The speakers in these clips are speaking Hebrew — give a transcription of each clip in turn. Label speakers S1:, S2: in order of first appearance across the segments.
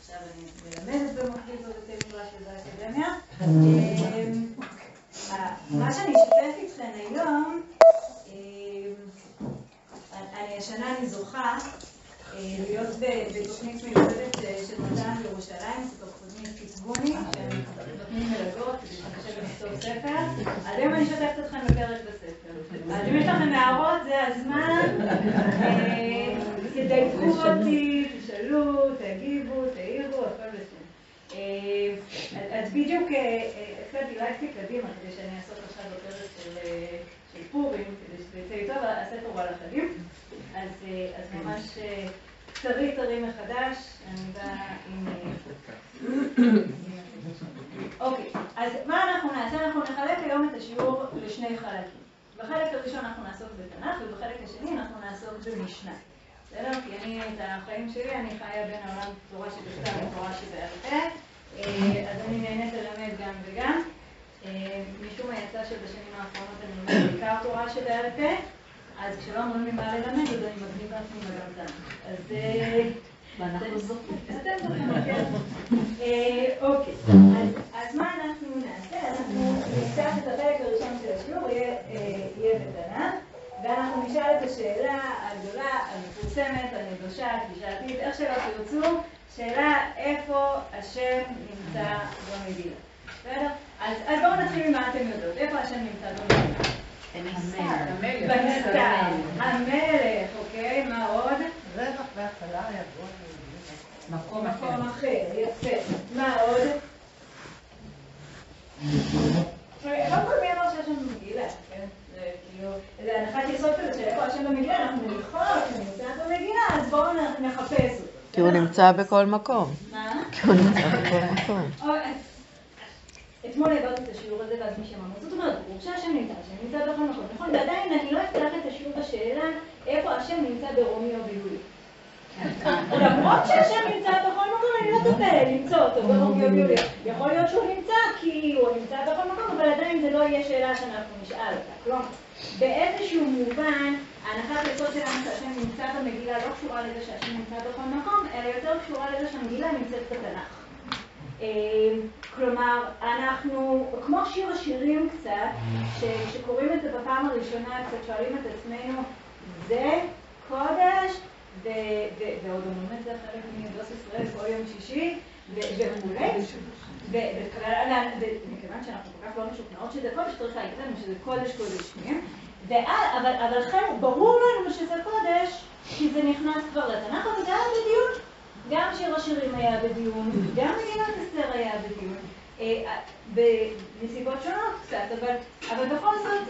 S1: עכשיו אני מלמדת במקביל בבתי מדרש ובאקדמיה. אמ, קצת דילגתי קדימה כדי שאני אעסוק עכשיו בפרק של פורים, כדי שזה יצא לי טוב, הוא על החגים. אז ממש טרי טרי מחדש, אני באה עם... אוקיי, אז מה אנחנו נעשה? אנחנו נחלק היום את השיעור לשני חלקים. בחלק הראשון אנחנו נעסוק בתנ"ך, ובחלק השני אנחנו נעסוק במשנה. בסדר? כי אני, את החיים שלי, אני חיה בין העולם תורה שבכתב לתורה שבעל פה, אז אני נהנית ללמד גם וגם. משום מה יצא שבשנים האחרונות אני לומדת בעיקר תורה שבעל פה, אז כשלא אומרים לי מה ללמד, אז אני מגניבה עצמי בגמתן. אז... ואנחנו זוכרים. אתם זוכרים, כן. אוקיי, אז מה אנחנו נעשה? אנחנו נפתח את החלק הראשון של השיעור, יהיה בתנ"ך, ואנחנו נשאל את השאלה הגדולה, המפורסמת, הנדושה, הקלישאתית, איך שלא תרצו, שאלה איפה השם נמצא במגילה. בסדר? אז בואו נתחיל ממה אתם יודעות. איפה השם נמצא במגילה? בנסתר. המלך, אוקיי, מה עוד?
S2: רווח והצלה יבוא
S1: מקום אחר, יפה. מה עוד? קודם כל מי אמר שהשם במגילה, כן? זה כאילו, זה הנחת יסוד כזה שאיפה השם במגילה, אנחנו שהוא נמצא במגילה, אז בואו נחפש אותו.
S3: כי הוא נמצא בכל מקום.
S1: מה?
S3: כי הוא נמצא בכל מקום.
S1: אתמול העברתי את השיעור הזה ואז מי שמע, זאת אומרת, ברור שהשם נמצא, השם נמצא בכל מקום, נכון? ועדיין אני לא אפתח את השיעור בשאלה איפה השם נמצא ברומי או ביולי. למרות שהשם נמצא בכל מקום, אני לא אטפל למצוא אותו ברומי או ביולי. יכול להיות שהוא נמצא כי הוא נמצא בכל מקום, אבל עדיין זה לא יהיה שאלה שאנחנו נשאל אותה. כלומר, באיזשהו מובן, ההנחת היסוד שלנו שהשם נמצא במגילה לא קשורה לזה שהשם נמצא בכל מקום, אלא יותר קשורה לזה שהמגילה נמצאת בתנ"ך. כלומר, אנחנו, כמו שיר השירים קצת, שקוראים את זה בפעם הראשונה, קצת שואלים את עצמנו, זה קודש, ועוד אומרים את זה חלק מדוס ישראל כל יום שישי, וכולי, ומכיוון שאנחנו כל כך לא משוכנעות שזה קודש, צריך להגיד לנו שזה קודש קודשים, אבל לכן ברור לנו שזה קודש, כי זה נכנס כבר לתנ"ך, אבל היה בדיוק. גם שיר השירים היה בדיון, גם מגילת אסתר היה בדיון, בנסיבות שונות קצת, אבל בכל זאת,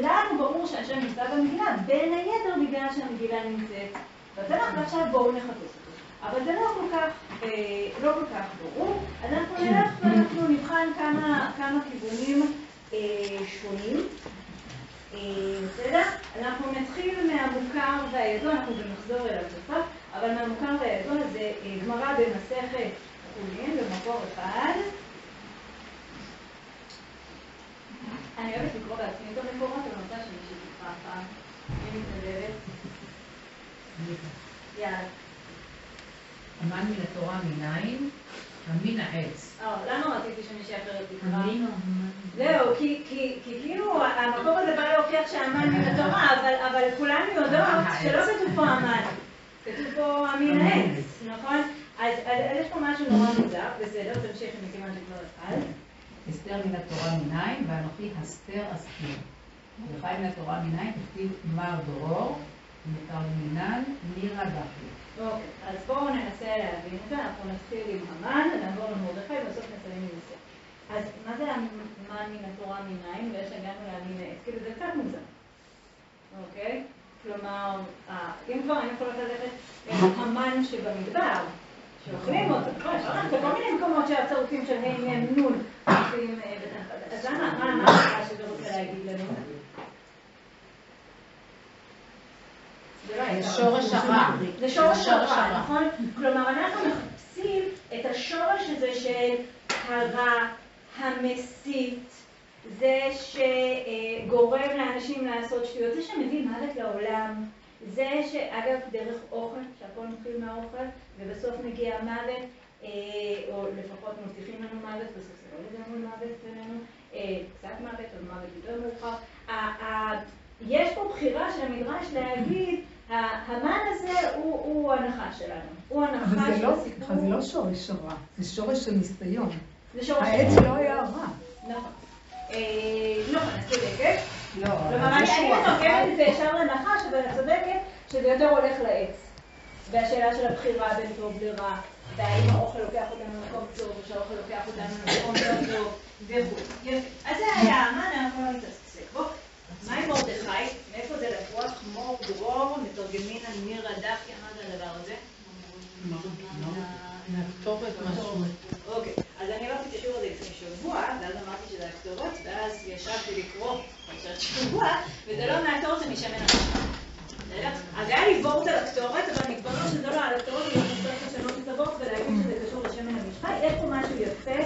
S1: לנו ברור שהשם נמצא במגילה, בין היתר בגלל שהמגילה נמצאת בתנ"ך, ועכשיו בואו נחפש אותו. אבל זה לא כל כך, לא כל כך ברור, אז אנחנו נלך ואנחנו נבחן כמה כיוונים שונים. בסדר? אנחנו נתחיל מהמוכר והידוע, אנחנו גם נחזור אליו בסוף, אבל מהמוכר והידוע זה גמרא במסכת חולין, במקור אחד. אני אוהבת לקרוא בעצמי את המקורות, אבל אני רוצה שמישהי תקרא פעם. מי מתנדבת? יאללה.
S2: המן מן התורה מנין? המין העץ.
S1: למה רציתי שמישהי אחרת תקרא? זהו, כי כאילו המקור הזה בא להוכיח שהמן מן התורה, אבל כולנו יודעות שלא כתוב פה המן, כתוב פה המין העץ, נכון? אז יש פה משהו נורא מוזר, בסדר, תמשיכי מכיוון שכבר התחלת.
S2: אסתר מן התורה מנין, ואנוכי הסתר אסתיר. וחי מן התורה מנין, כתיב מר דרור, מותר מינן, נירה דחי.
S1: אוקיי, אז בואו ננסה להבין את זה, אנחנו נתחיל עם המן, נעבור למרדכי, ובסוף נסיים עם אסתר. אז מה זה המן מן התורה מנין, ואיך הגענו להמין העץ? כאילו זה קצת מוזר, אוקיי? כלומר, אם כבר אני יכולה ללכת המן שבמדבר, שאוכלים אותו? יש בכל מיני מקומות שהצירופים של ה' מ' נ' מופיעים בתנ"ך. אז למה, מה ההשפעה שזה רוצה להגיד לנו?
S2: זה שורש הרע.
S1: זה שורש הרע, נכון? כלומר, אנחנו מחפשים את השורש הזה של הרע, המסית, זה שגורם לאנשים לעשות שטויות, זה שמביא מוות לעולם, זה שאגב דרך אוכל, שהכל מתחיל מהאוכל, ובסוף מגיע מוות, אה, או לפחות מבטיחים לנו מוות, בסוף זה לא לגמרי מוות בינינו, אה, קצת מוות, אבל מוות יותר מאוחר. יש פה בחירה של המדרש להגיד, המן הזה הוא, הוא הנחש שלנו, הוא הנחש
S4: של
S1: הסיפור.
S4: אבל זה לא שורש הרע, זה שורש של ניסיון.
S1: זה שורש
S4: העץ. לא היה רע.
S1: נכון. אה, נכון, את צודקת.
S2: לא,
S1: כלומר, אני
S2: זה
S1: מתרגמת את זה ישר לנחש, אבל את צודקת שזה יותר הולך לעץ. והשאלה של הבחירה בין טוב לרע, והאם האוכל לוקח אותנו למקום טוב, או שהאוכל לוקח אותנו למקום לא טוב, וכו'. אז זה היה המן, אנחנו לא נתעסק בו. מה עם מרדכי? מאיפה זה לקוח? מור, דרור, מתרגמין על מירה דחיה, מה זה הדבר הזה?
S3: מהכתובת משהו.
S1: אוקיי, אז אני עברתי את השיעור הזה לפני שבוע, ואז אמרתי שזה הכתובות, ואז ישבתי לקרוא פרשת שבוע, וזה לא מהתור של משמן המשפט. אז היה לי וורט על הקטורת, אבל מתברר שזה לא על הקטורת, אני צריך לשנות את הוורט ולהגיד שזה קשור לשמן המשפט. יש פה משהו יפה.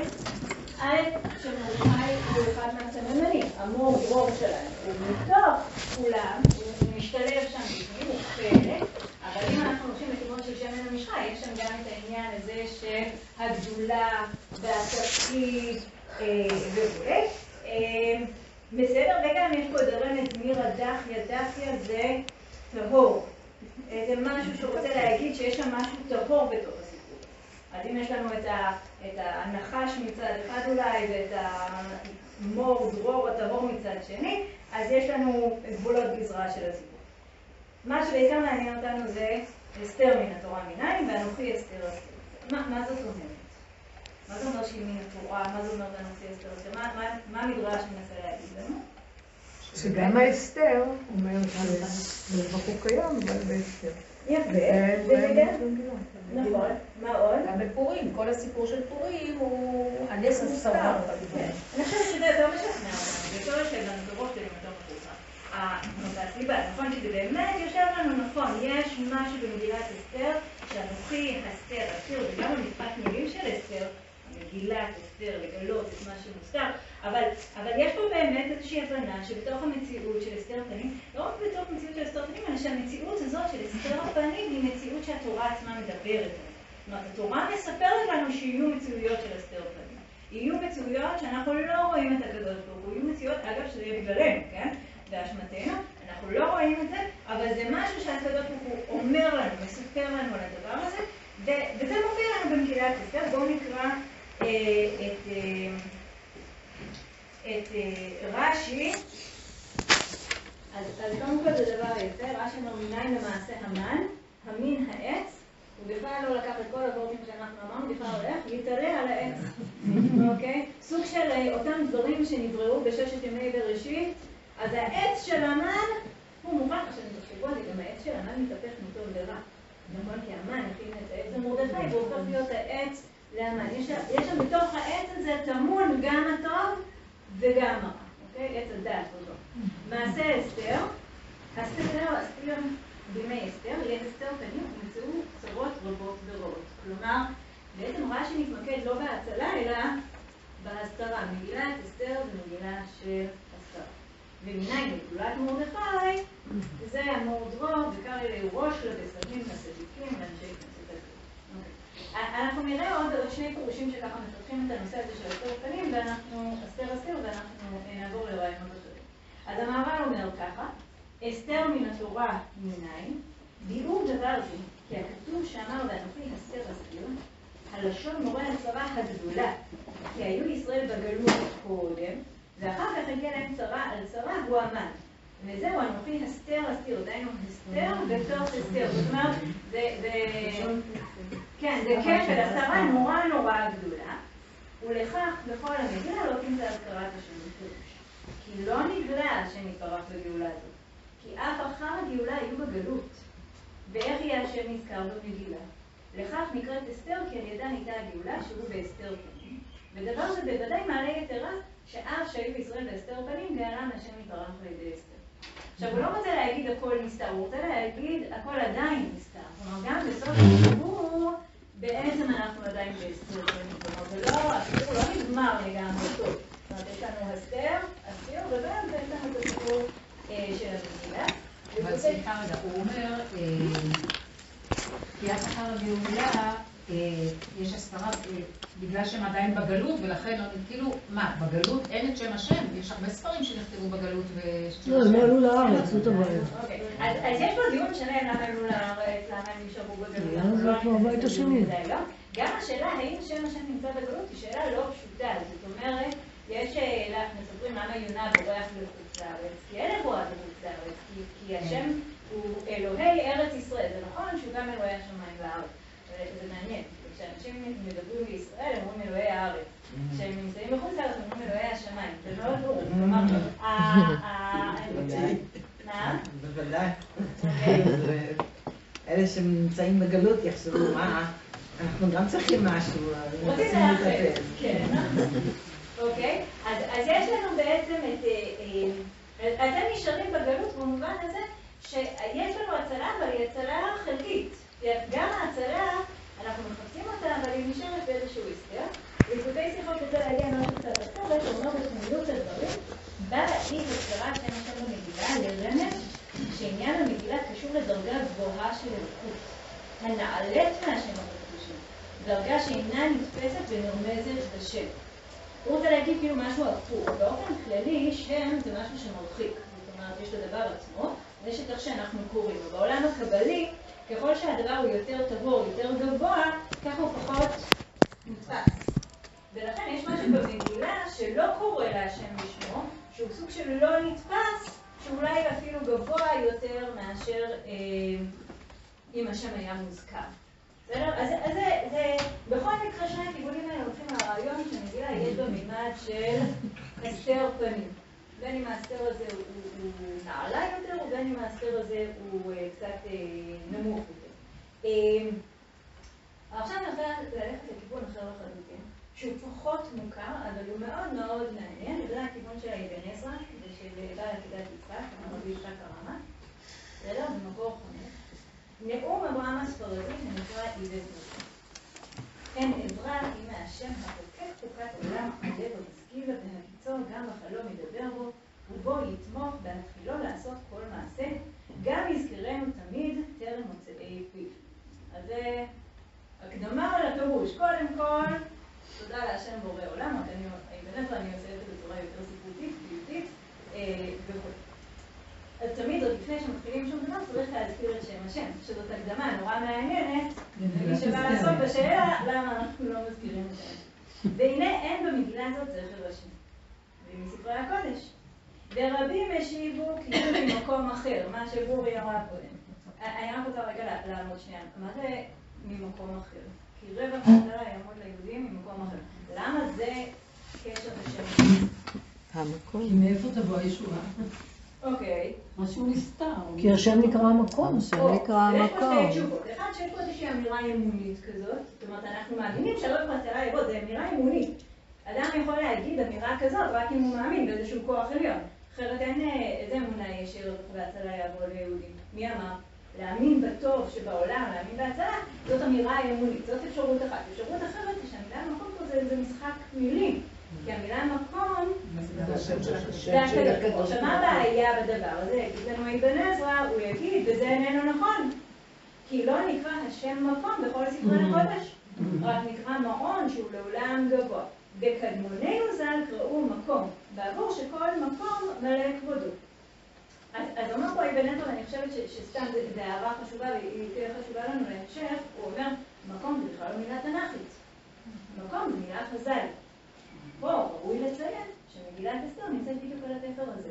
S1: א', שמרדכי הוא אחד מהסממנים, המור דרור שלנו. הוא מתוך כולם, הוא משתלב שם בפנים, הוא חלק, אבל אם אנחנו הולכים לכיוון של שמן המשחה, יש שם גם את העניין הזה של הגדולה והתפקיד אה, וכו'. אה, בסדר, וגם יש פה את הרמז מירה דחיה, דחיה זה טהור. זה משהו שרוצה להגיד שיש שם משהו טהור בתוך. אז אם יש לנו את, ה, את הנחש מצד אחד אולי, ואת המור, דרור, הטהור מצד שני, אז יש לנו גבולות גזרה של הסיפור. מה שבעיקר מעניין אותנו זה אסתר מן התורה מנין, ואנוכי אסתר אסתר. מה, מה זאת אומרת? מה זה אומר שהיא מן התורה? מה זה אומר ואנוכי אסתר אסתר? מה, מה, מה המדרש מנסה להגיד לנו?
S4: שגם האסתר אומר שזה בחוק קיים, אבל באסתר.
S1: יפה,
S4: זה-
S1: גם, נכון, מה עוד?
S5: גם בפורים, כל הסיפור של פורים הוא הנס מוסתר.
S1: כן. אני חושבת שזה יותר משכנע אותנו, זה יושב לנו בראש שלי יותר מחוצה. הסיבה, נכון, שזה באמת יושב לנו נכון, יש משהו במגילת אסתר, שאנוכי אסתר, אסתר, וגם המשפט מילים של אסתר, מגילת אסתר, לגלות את מה שמוסתר, אבל, אבל יש פה באמת איזושהי הבנה שבתוך המציאות של אסתר פנים, לא רק בתוך המציאות של אסתר פנים, אלא שהמציאות הזאת של אסתר הפנים היא מציאות שהתורה עצמה מדברת עליה. זאת אומרת, התורה מספרת לנו שיהיו מציאויות של אסתר פנים. יהיו מציאויות שאנחנו לא רואים את הקדוש ברוך הוא, יהיו מציאויות, אגב, שזה יהיה בגללנו, כן? באשמתנו, אנחנו לא רואים את זה, אבל זה משהו שהקדוש ברוך הוא אומר לנו, מספר לנו על הדבר הזה, וזה מופיע לנו במגילת אסתר. בואו נקרא את, אה, את אה, רש"י. אז, אז קודם כל זה דבר יפה, רש"י אומר מניין למעשה המן, המין העץ, הוא בכלל לא לקח את כל הגורמים שאנחנו אמרנו, בכלל הולך, יתעלה על העץ, אוקיי? סוג של אה, אותם דברים שנבראו בששת ימי בראשית, אז העץ של המן הוא מוכן, עכשיו תחשבו על זה, גם העץ של המן מתהפך מטוב לרע. נכון? כי המן הכין את העץ למרדכי והוא הופך להיות העץ להמן. יש, יש שם בתוך העץ הזה טמון גם הטוב וגם הרע, אוקיי? עץ הדעת אותו. מעשה אסתר, אסתר, אסתר, בימי אסתר, ליד אסתר פנים, נמצאו צרות רבות ורעות. כלומר, בעצם רש"י מתמקד לא בהצלה, אלא בהסתרה. מגילת אסתר זה מגילה של הסתרה. ומנין בגלולת מרדכי, זה המור דרור, וקרא אליהו ראש לבשרים, לצדיקים, לאנשי כנסת. אנחנו נראה עוד שני פירושים שככה מפתחים את הנושא הזה של אסתר פנים, ואנחנו, אסתר אסתר, ואנחנו אה, נעבור לרעיונות אחרים. אז המעבר אומר ככה, אסתר מן התורה מנין, ביאור דבר זה, כי הכתוב שאמר ואנוכי אסתר אסתר, הלשון מורה הצרה הגדולה, כי היו ישראל בגלות קודם, ואחר כך הגיע להם צרה על צרה, הוא המן. וזהו, אנוכי הסתר אסתיר, דהיינו הסתר בתוך הסתר. זאת אומרת, זה, כן, זה כפל, הסתרה נורא נורא גדולה, ולכך בכל המגילה לא תמצא הזכרת השם בפירוש. כי לא נגלה השם יתברך בגאולה הזאת. כי אף אחר הגאולה היו בגלות. ואיך יהיה השם נזכר במגילה? לכך נקראת אסתר, כי על ידה ניתה הגאולה, שהוא באסתר פנים. ודבר זה בוודאי מעלה יתרה, שאף שהיו בישראל באסתר פנים, גאלם השם יתברך על ידי אסתר. עכשיו, הוא לא רוצה להגיד הכל נסתר, הוא רוצה להגיד הכל עדיין נסתר. כלומר, גם בסוף הסיפור, בעצם אנחנו עדיין באסתר פנים. כלומר, זה לא, הסיפור לא נגמר לגמרי טוב. אומרת, יש לנו הסתר, הסתיר, ובאמצע יש לנו את הסיפור אה, של המגילה.
S2: אבל סליחה רגע, הוא אומר, קריאת אחר הגאולה, אה, יש הסתרה אה, בגלל שהם עדיין בגלות, ולכן, לא- כאילו, מה, בגלות אין את שם השם? יש הרבה ספרים שנכתבו בגלות ושם
S4: לא, הם לא עלו לארץ, זאת הבעיה.
S1: אוקיי, אז יש פה דיון שלם למה הם עלו לארץ, למה הם נשארו בגלות.
S4: אה,
S1: אנחנו
S4: זה
S1: לא
S4: כבר
S1: ניכנס
S4: הבית השני.
S1: גם השאלה האם שם השם נמצא בגלות היא שאלה לא פשוטה. זאת אומרת, יש, אה, לה- מספרים למה יונה בורח לחוץ לארץ, כי אין נבואה בחוץ לארץ, כי- כי השם הוא אלוהי ארץ ישראל. זה נכון שהוא גם אלוהי השמיים והארץ. זה מעניין, כי כשאנשים מדברים בישראל, הם אומרים אלוהי הארץ. כשהם נמצאים בחוץ לארץ, הם אומרים אלוהי השמיים. זה מאוד ברור. כלומר, ה- ה- מה?
S6: בוודאי.
S1: אוקיי.
S6: אלה שנמצאים בגלות יחשבו, מה, אנחנו גם צריכים משהו,
S1: רוצים
S6: רוצים
S1: מה זה ממקום אחר? כי רבע מהצלה יעמוד ליהודים ממקום אחר. למה זה קשר לשם?
S3: המקום.
S7: כי מאיפה תבוא הישועה?
S1: אוקיי.
S7: משהו נסתר.
S4: כי השם נקרא המקום.
S3: השם נקרא
S1: יש פה שתי
S3: המקום.
S1: תשובות. אחד, שיש פה איזושהי אמירה אמונית כזאת, זאת אומרת, אנחנו מאמינים שהרב מהצלה יבוא, זו אמירה אמונית. אדם יכול להגיד אמירה כזאת רק אם הוא מאמין באיזשהו כוח עליון. אחרת אין אה, איזה אמונה יש שרב והצלה יבוא ליהודים. מי אמר? להאמין בטוב שבעולם, להאמין בהצלה, זאת אמירה אמונית. זאת אפשרות אחת. אפשרות אחרת היא שהמילה מקום פה זה, זה משחק מילים. כי המילה מקום
S6: זה
S1: הקדוש.
S6: הקדוש.
S1: עכשיו, מה הבעיה בדבר הזה? יגיד לנו אבן עזרא, הוא יגיד, וזה איננו נכון. כי לא נקרא השם מקום בכל ספרי הקודש, רק נקרא מעון שהוא לעולם גבוה. בקדמוננו ז"ל קראו מקום, בעבור שכל מקום מלא כבודו. אז, אומר פה אבן עזרא, ואני חושבת שסתם זו הערה חשובה, והיא תהיה חשובה לנו להמשך, הוא אומר, מקום זה בכלל לא מילה תנ"כית. מקום זה מילה חז"ל. פה ראוי לציין שמגילת אסתר נמצאת בדיוק על התפר הזה.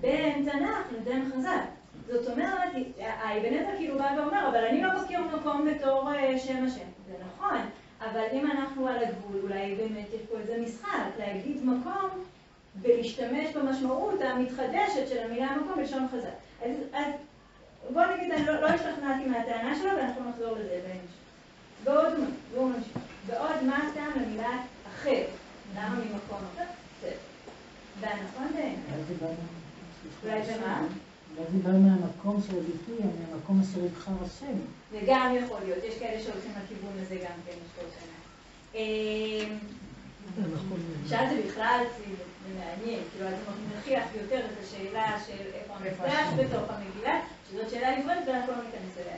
S1: בין תנ"ך לבין חז"ל. זאת אומרת, האבן עזרא כאילו בא ואומר, אבל אני לא מכיר מקום בתור אה, שם השם. זה נכון, אבל אם אנחנו על הגבול, אולי באמת יש פה איזה משחק, להגיד מקום ולהשתמש במשמעות המתחדשת של המילה מקום בלשון חז"ל. אז, אז בוא נגיד, אני לא, לא השתכנעתי מהטענה שלו, ואנחנו נחזור לזה בהמשך. בעוד מה, בואו נמשיך. בעוד מה הטעם למילה אחר? למה ממקום אחר? בסדר. והנכון בעיניי, אולי זה מה?
S7: ואז זה בא מהמקום של הביטוי, מהמקום אשר יבחר השם.
S1: זה גם יכול להיות, יש כאלה שהולכים לכיוון הזה גם כן, יש כל שנה. שאז זה בכלל מעניין, כאילו אז זה מכריח יותר את השאלה של איפה המפתח בתוך המגילה, שזאת שאלה נפרדת ואנחנו לא ניכנס אליה.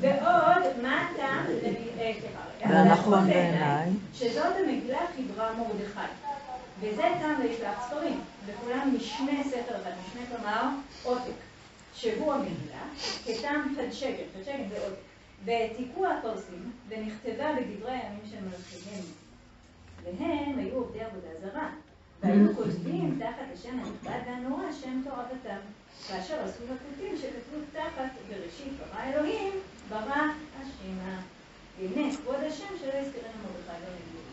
S1: ועוד, מה הטעם, אה, סליחה, רגע,
S3: והנכון בעיניי.
S1: שזאת המגילה חיברה מרדכי. וזה טעם וישלח ספרים, וכולם משנה ספר אחד, משנה כלומר עותק, שהוא המגילה, כטעם פדשגן, פדשגן זה עותק. והעתיקו הפרסים, ונכתבה בדברי הימים של מלכיהם. והם היו עובדי עבודה זרה, והיו כותבים תחת השם הנכבד והנורא שם תורתם, כאשר עשו לקוטים שכתבו תחת בראשית ברא אלוהים, ברא השמה. והנה כבוד השם שלא יזכרנו מרדכי במגילה.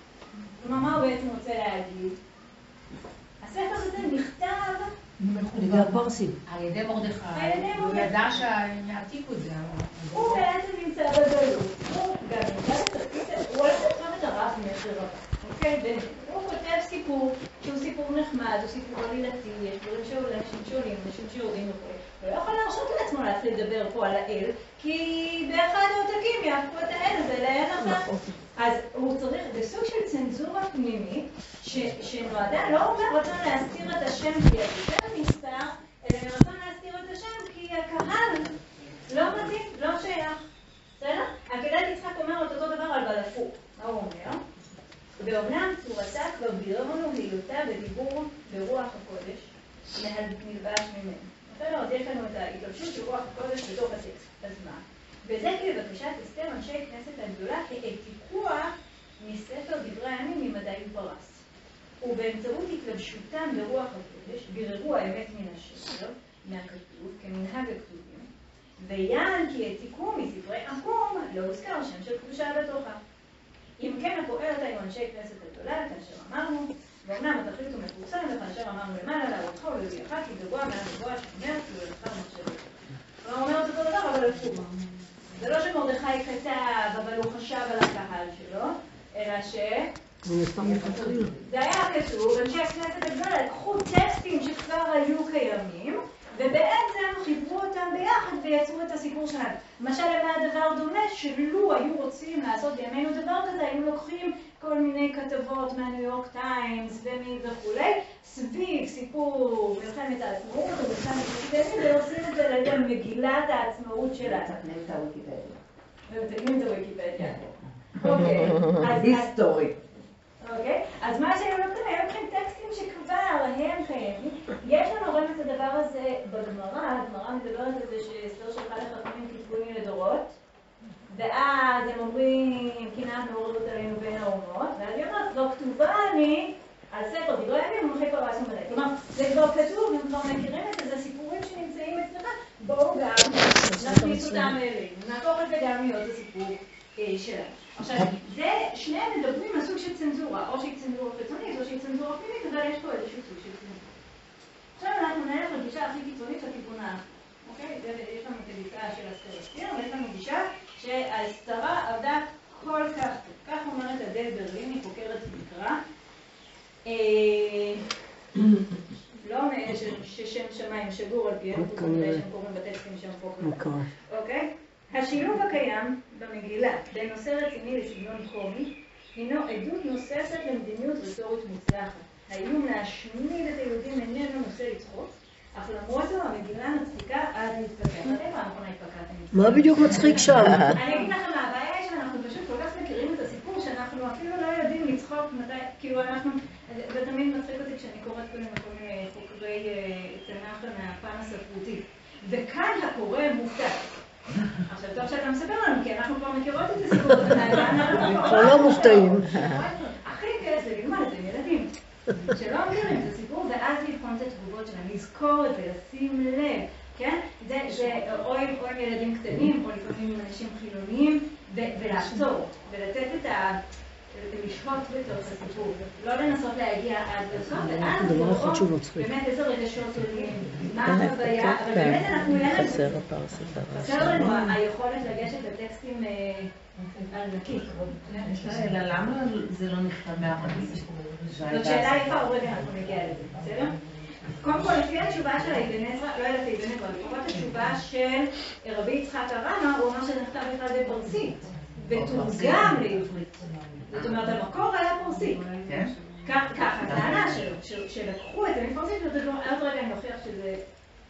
S1: כלומר, מה הוא בעצם רוצה להגיד? הספר הזה נכתב
S7: פרסים.
S2: על ידי מרדכי.
S1: על ידי
S2: הוא
S1: מרדכי.
S2: ידע שהם יעתיקו את זה.
S1: הוא בעצם נמצא בגלות, הוא גם נמצא בתפקיד, הוא הולך עכשיו את הרב מכר רבה, אוקיי? והוא כותב סיפור שהוא סיפור נחמד, הוא סיפור עלילתי, יש דברים שעולים, אנשים שעולים, אנשים שיורדים וכו'. הוא לא יכול להרשות לעצמו להתחיל לדבר פה על האל, כי באחד העותקים יהפכו את האל הזה לאל אחר. אז הוא צריך, בסוג של צנזורה פנימית, שנועדה לא מרצון להסתיר את השם כי הכותרת נסתר, אלא מרצון להסתיר את השם כי הקהל לא מתאים, לא שייך. בסדר? עקדת יצחק אומר אותו דבר על בלפור. מה הוא אומר? ואומנם צורתה כבר ביררנו היותה בדיבור ברוח הקודש, נלבש ממנו. בסדר? אז יש לנו את ההתלבשות של רוח הקודש בתוך הטקסט. אז מה? וזה כבקשת אסתר אנשי כנסת הגדולה כעתיקוע מספר דברי הימים ממדי ופרס. ובאמצעות התלבשותם ברוח הקודש ביררו האמת מן השקר, מהכתוב, כמנהג הכתובים, ויען כי העתיקו מספרי עקום, לא הוזכר שם של קדושה בתוכה. אם כן, הפועלת היו אנשי כנסת הגדולה, כאשר אמרנו, ואומנם התכלית הוא מפורסם, וכאשר אמרנו למעלה להרותך ולהביאך, כי גבוה מעל גבוה שאומר, כי הוא לך מחשבת. כלומר, הוא אומר את אותו דבר, אבל הפוך. זה לא שמרדכי כתב, אבל הוא חשב על הקהל שלו, אלא ש... זה היה כתוב, אנשי הכנסת הגדולה לקחו טקסטים שכבר היו קיימים, ובעצם חיברו אותם ביחד ויצרו את הסיפור שלהם. למשל, למה הדבר דומה? שלו היו רוצים לעשות בימינו דבר כזה, היו לוקחים כל מיני כתבות מהניו יורק טיימס ומי וכולי, סביב סיפור מלחמת העצמאות או מלחמת ועושים את זה לידי מגילת העצמאות שלנו.
S6: מתקנים את הוויקיפדיה.
S1: ומתקנים את הוויקיפדיה. אוקיי, אז-
S6: היסטורי.
S1: אוקיי? אז מה שהם לוקחים, הם לוקחים טקסטים שכבר הם קיימים. יש לנו רואים את הדבר הזה בגמרא, הגמרא מדברת על זה שאסתר שלחה לחכמים כתבוני לדורות, ואז הם אומרים, קנאת מעוררות עלינו בין האומות, ואז היא אומרת, לא כתובה אני על ספר דברי הימים ומלכי פרס ומדי. כלומר, זה כבר כתוב, הם כבר מכירים את זה, זה סיפורים שנמצאים אצלך, בואו גם נכניס אותם אלינו, נהפוך את זה גם להיות הסיפור אה, שלהם. עכשיו, זה, שניהם מדברים על סוג של צנזורה, או שהיא צנזורה חיצונית, או שהיא צנזורה פנימית, אבל יש פה איזשהו סוג של צנזורה. עכשיו אנחנו נלך לגישה הכי קיצונית האחר, אוקיי? זה- יש לנו את הגישה של אסתר אסתיר, ויש לנו גישה שההסתרה עבדה כל כך. כך אומרת אדל ברליני, חוקרת מקרא. אה, לא מאלה ששם שמיים שגור על פיהם, חוץ מזה שהם קוראים בטקסטים שם ודעת. אוקיי? השילוב הקיים במגילה בין נושא רציני לסגנון קומי הינו עדות נוספת למדיניות רטורית מוצלחת. האיום להשמיד את היהודים איננו נושא לצחוק, אך למרות זאת המגילה מצחיקה עד להתפתח. מתי פעם אחרונה התפקדתם?
S7: מה בדיוק מצחיק שם?
S1: אני אגיד לכם מה, הבעיה היא שאנחנו פשוט כל כך מכירים את הסיפור, שאנחנו אפילו לא יודעים לצחוק מתי, כאילו אנחנו, זה תמיד מצחיק אותי כשאני קוראת כל מיני כל מיני חוקרי אה, תנ"ך מהפן הספרותי. וכאן הקורא מופתע. עכשיו, טוב שאתה מספר לנו, כי אנחנו כבר מכירות את הסיפור אנחנו
S7: כבר לא מופתעים.
S1: הכי כיף זה ללמוד את זה עם ילדים. שלא מכירים את הסיפור, ואז לבחון את התגובות שלהם, לזכור את זה, לשים לב, כן? זה, זה או עם, או עם ילדים קטנים, או לפעמים עם אנשים חילוניים, ולעצור, ולתת את ה... לשהות בתוך הסיפור, לא לנסות להגיע עד לסוף, ואז לראות
S7: מצחיק.
S1: באמת איזה רגשות עולים, מה החוויה, אבל באמת אנחנו
S3: חסר
S1: לנו היכולת לגשת לטקסטים אה, על נקי.
S6: אלא למה זה לא נכתב בערבית?
S1: זאת שאלה יפה, עוד רגע אנחנו נגיע לזה, בסדר? קודם כל, לפי התשובה של אבן עזרא, לא יודעת אבן עזרא, לפחות התשובה של רבי יצחק הרמה, הוא אמר שזה נכתב בכלל בפרסית, ותורגם לעברית. זאת אומרת, המקור היה פרסי.
S6: כן?
S1: כך הטענה שלו, שלקחו את זה מפרסית, ועוד רגע אני אוכיח שזה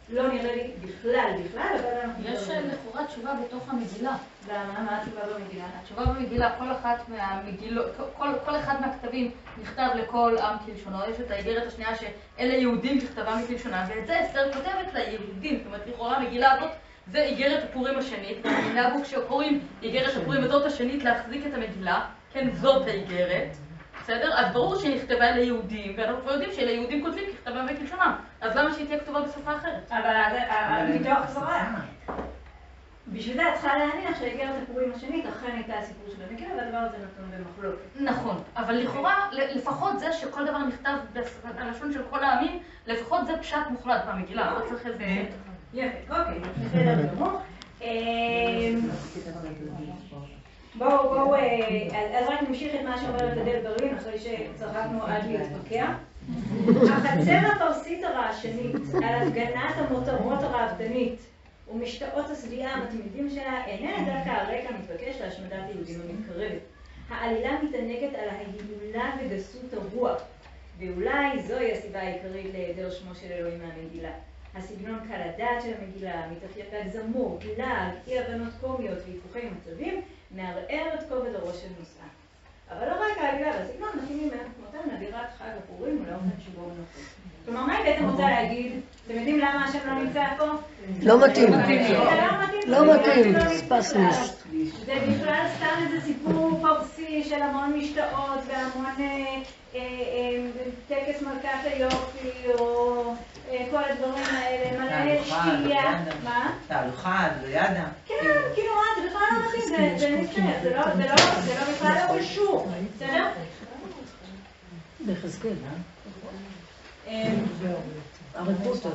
S1: לא נראה לי בכלל בכלל, אבל אנחנו...
S8: יש
S1: זה.
S8: לכאורה תשובה בתוך המגילה.
S1: למה? מה התשובה במגילה?
S8: התשובה במגילה, כל אחת מהמגילות, כל, כל אחד מהכתבים נכתב לכל עם כלשונו, יש את האיגרת השנייה שאלה יהודים ככתבם מכלשונם, ואת זה אסתר כותבת ליהודים, זאת אומרת לכאורה המגילה הזאת זה איגרת הפורים השנית, והמילה בו כשקוראים איגרת הפורים הזאת השנית להחזיק את המגילה, כן, זאת האיגרת, בסדר? אז ברור שהיא נכתבה ליהודים, ואנחנו כבר יודעים שליהודים כותבים ככתבם וכלשונם, אז למה שהיא תהיה כתובה בשפה אחרת?
S1: אבל אה, דבריי.
S6: שפה.
S1: בשביל זה את צריכה להניח שאיגרת הפורים השנית אכן הייתה הסיפור של המגילה, והדבר הזה נתון במחלוקת.
S8: נכון, אבל לכאורה, לפחות זה שכל דבר נכתב בשפת הלשון של כל העמים, לפחות זה פשט מוחלט במגילה, לא צריך איזה...
S1: יפה, אוקיי, בסדר גמור. בואו, בואו, אה, אז רק נמשיך את מה שאומרת אדל ברלין, אחרי שצחקנו עד להתפקע. החצר הפרסית הרעשנית על הפגנת המותרות הרעבדנית ומשתאות השביעה המתמידים שלה איננה דווקא הרקע המתבקש להשמדת היהודים המתקרבת. העלילה מתענגת על ההילולה וגסות הרוח, ואולי זוהי הסיבה העיקרית להיעדר שמו של אלוהים מהמגילה. הסגנון קל הדעת של המגילה, מתאפיין בהגזמות, לעג, אי הבנות קומיות והיפוכי מצבים, מערער את כובד הראש של נושאה. אבל לא רק העלילה והסגנון מתאימים כמותם לאווירת חג הפורים ולאופן שבו הוא נופל. כלומר, מה היא בעצם רוצה להגיד? אתם יודעים למה השם לא נמצא פה?
S3: לא מתאים.
S1: לא מתאים.
S3: לא מתאים,
S1: זה לא
S3: ספסמוס.
S1: זה בכלל סתם איזה סיפור פרסי של המון משתאות והמון אה, אה, אה, טקס מלכת היופי, או כל הדברים האלה, מלא
S6: תהלוכה,
S1: שתייה. מה?
S6: תהלוכה, דויאדה.
S1: כן, כאילו מה, זה בכלל לא מתאים, זה- זה נצטרך, זה לא זה לא- לא בכלל לא קשור, בסדר?
S7: ביחזקאל.
S1: אה,
S7: הרפוטו.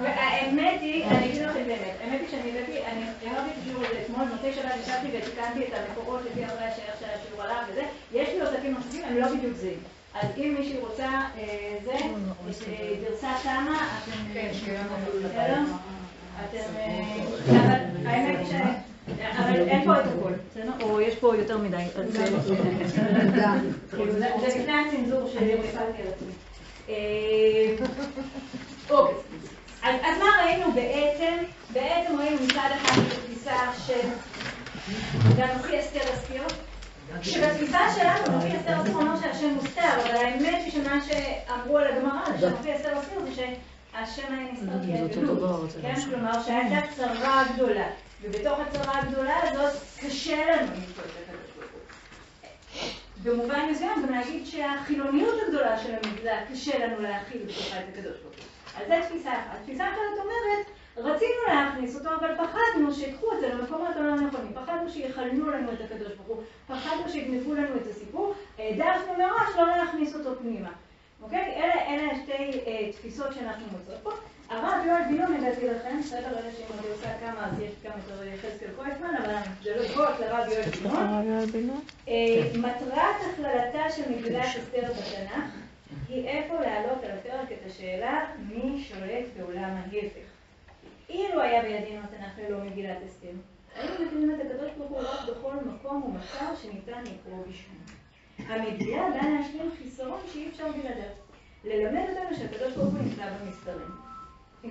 S1: והאמת היא, אני אגיד לכם באמת, האמת היא שאני הבאתי, אני הערתי את השיעור הזה אתמול, מוצאי שבת ישבתי ותיקנתי את המקורות לפי אחרי השער של השיעור עליו וזה, יש לי עותקים נוספים, הם לא בדיוק זהים. אז אם מישהי רוצה אה, זה, את אה, גרסה תמה, אתם...
S6: כן.
S1: אה, אבל האמת ש... אבל אין פה את הכל, בסדר? או יש פה יותר מדי. זה- כאילו, לפני הצנזור שהפעלתי על עצמי. אוקיי. אז מה ראינו בעצם? בעצם ראינו מצד אחד את התפיסה של והנוכחי אסתר אסתיר, שבתפיסה שלנו נוכחי אסתר אסתיר אומר שהשם מוסתר, אבל האמת היא שמה שאמרו על הגמרא, שנוכחי אסתר אסתיר זה שהשם היה נסתר גלות. כן, כלומר שהייתה צרה גדולה, ובתוך הצרה הגדולה הזאת קשה לנו למצוא את. במובן מסוים גם להגיד שהחילוניות הגדולה של המגזר קשה לנו להכיל בתוכה את הקדוש ברוך הוא. אז זו תפיסה אחת. תפיסה אחרת אומרת, רצינו להכניס אותו, אבל פחדנו שיקחו את זה למקומות הלא נכונים. פחדנו שיכלנו לנו את הקדוש ברוך הוא, פחדנו שיגנבו לנו את הסיפור, העדפנו מראש לא להכניס אותו פנימה. אוקיי? אלה, אלה השתי אה, תפיסות שאנחנו מוצאות פה. הרב יואל בילון הבאתי לכם, בסדר, אלה שאם אני עושה כמה, אז יש גם את יחזקאל קויפמן, אבל זה לא גבוהות לרב יואל בילון. אה, מטרת הכללתה של מגילת אסתר בתנ"ך היא איפה להעלות על הפרק את השאלה מי שולט בעולם ההפך. אילו היה בידינו התנ"ך ללא מגילת אסתר, היינו מכירים את הקדוש ברוך הוא רק בכל מקום ומחקר שניתן לקרוא בשמו. המגילה באה להשלים חיסרון שאי אפשר בלעדיו. ללמד אותנו שהקדוש ברוך הוא נמצא במסתרים.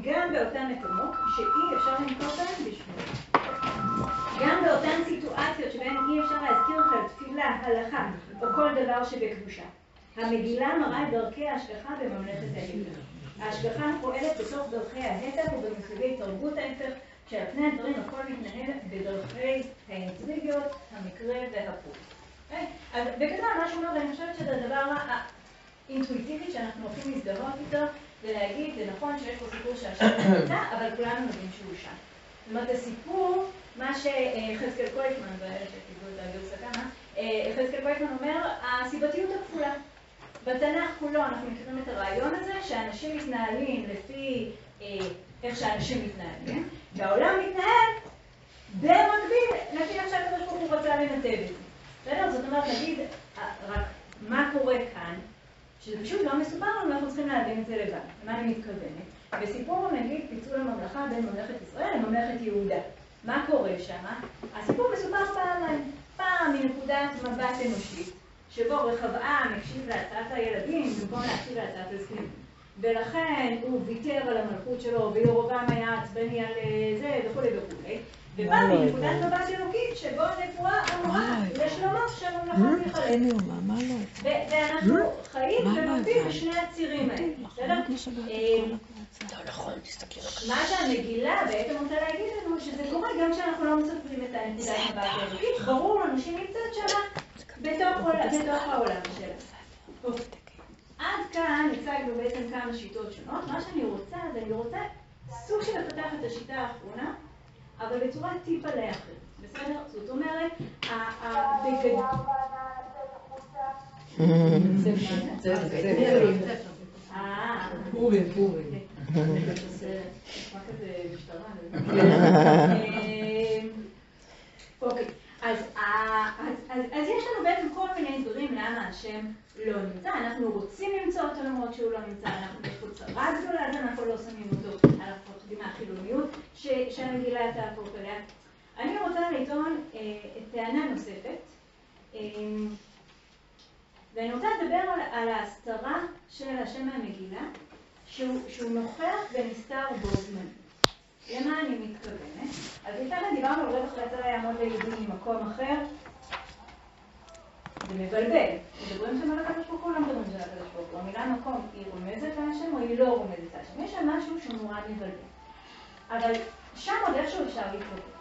S1: גם באותן מקומות שאי אפשר לנקוט בהם בשמו. גם באותן סיטואציות שבהן אי אפשר להזכיר לך תפילה, הלכה או כל דבר שבקדושה. המגילה מראה את דרכי ההשגחה בממלכת ההפך. ההשגחה פועלת בתוך דרכי ההפך ובמושגי תרבות ההפך, שעל פני הדברים הכל מתנהל בדרכי האינטריגיות, המקרה והפוך. אוקיי? אז בגדול מה שהוא אומר, ואני חושבת שזה הדבר האינטואיטיבי שאנחנו הולכים להזדהות איתו, ולהגיד, זה נכון שיש פה סיפור שהשם נמצא, אבל כולנו יודעים שהוא שם. זאת אומרת, הסיפור, מה שיחזקאל קויפמן, ואלה שקיבלו את הגרסה כמה, יחזקאל קויפמן אומר, הסיבתיות הכפולה. בתנ"ך כולו אנחנו מכירים את הרעיון הזה, שאנשים מתנהלים לפי אה, איך שאנשים מתנהלים, והעולם מתנהל במקביל לפי איך שהקדוש ברוך הוא רצה לנתב את זה. בסדר? זאת אומרת, נגיד, אה, רק מה קורה כאן, שזה פשוט לא מסופר לנו, אנחנו צריכים להבין את זה לבד. למה אני מתכוונת? בסיפור נגיד פיצול הממלכה בין ממלכת ישראל לממלכת יהודה. מה קורה שם? הסיפור מסופר פעמיים. פעם מנקודת מבט אנושית, שבו רחבעם הקשיב להצעת הילדים במקום להקשיב להצעת הזקנים. ולכן הוא ויתר על המלכות שלו, וירובעם היה עצבני על אה, זה וכולי וכולי. ובא מנקודת. מבט אלוקית, שבו הנבואה אמרה
S3: וואי.
S1: לשלמה שהממלכה תיחלק.
S3: לא?
S1: ואנחנו חיים
S3: לא
S1: ולומדים
S3: הבנת?
S1: בשני הצירים האלה, בסדר?
S3: לשבת את
S1: אה,
S3: כל הקבוצה.
S1: מה שהמגילה בעצם רוצה להגיד לנו, שזה קורה גם כשאנחנו לא מספרים את הנקודת מבט האלוקית, ברור לנו שהיא נמצאת שמה בתוך עול- בתוך העולם שלה. עד כאן הצגנו בעצם כמה שיטות שונות. מה שאני רוצה, זה אני רוצה סוג של לפתח את השיטה האחרונה, אבל בצורה טיפה לאחרת. בסדר? זאת אומרת, ה- ה- בגד... אה,
S4: פורים.
S1: אה, אוקיי, אז אז- אז- אז יש לנו בעצם כל מיני דברים למה השם לא נמצא. אנחנו רוצים למצוא אותו למרות שהוא לא נמצא, אנחנו יש פה צרה גדולה, אז אנחנו לא שמים אותו, אנחנו מפחדים מהחילוניות שהמגילה תהפוך אליה. אני רוצה לטעון אה, טענה נוספת. אה, ואני רוצה לדבר על, על ההסתרה של השם מהמגילה, שהוא, שהוא נוכח ונסתר בו זמן. למה אני מתכוונת? אז לפני כן דיברנו על רווח יצא יעמוד ליהודים ממקום אחר. זה מבלבל. מדברים שם על הקדוש ברוך הוא, לא מדברים שם על הקדוש ברוך הוא. המילה מקום היא רומזת להשם או היא לא רומזת להשם? יש שם משהו נורא מבלבל. אבל שם עוד איכשהו אפשר להתווכח.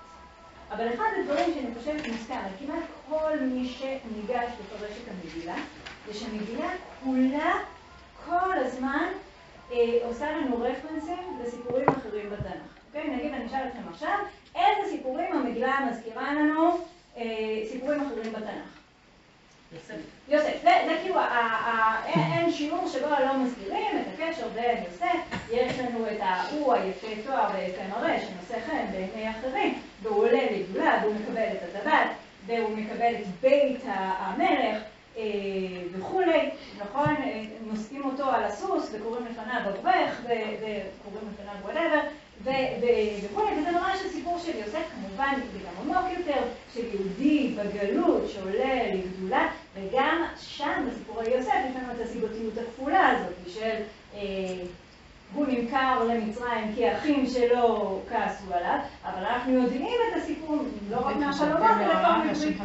S1: אבל אחד הדברים שאני חושבת מוסכם על כמעט כל מי שניגש לפרש את המגילה, זה שהמגילה כולה כל הזמן אה, עושה לנו רפרנסים לסיפורים אחרים בתנ"ך. אוקיי? נגיד, אני אשאל אתכם עכשיו, איזה סיפורים המגילה מזכירה לנו אה, סיפורים אחרים בתנ"ך?
S8: יוסף.
S1: יוסף, זה, זה כאילו, אין, שיעור שבו לא מזכירים את הקשר בין יוסף, יש לנו את ההוא היפה תואר ויפה מראה שנושא חן בעיני אחרים, והוא עולה לגדולה והוא מקבל את הטבעת, והוא מקבל את בית המלך אה, וכולי, נכון? אה, נושאים אותו על הסוס וקוראים לפניו אברך וקוראים לפניו וואטאבר וכולי, וזה ממש הסיפור של יוסף, כמובן זה גם עמוק יותר, של יהודי בגלות שעולה לגדולה, וגם שם בסיפורי יוסף יש לנו את הסיבתיות הכפולה הזאת של אה, הוא נמכר למצרים כי האחים שלו כעסו עליו, אבל אנחנו יודעים את הסיפור לא רק מהחלומות, אלא גם מברית.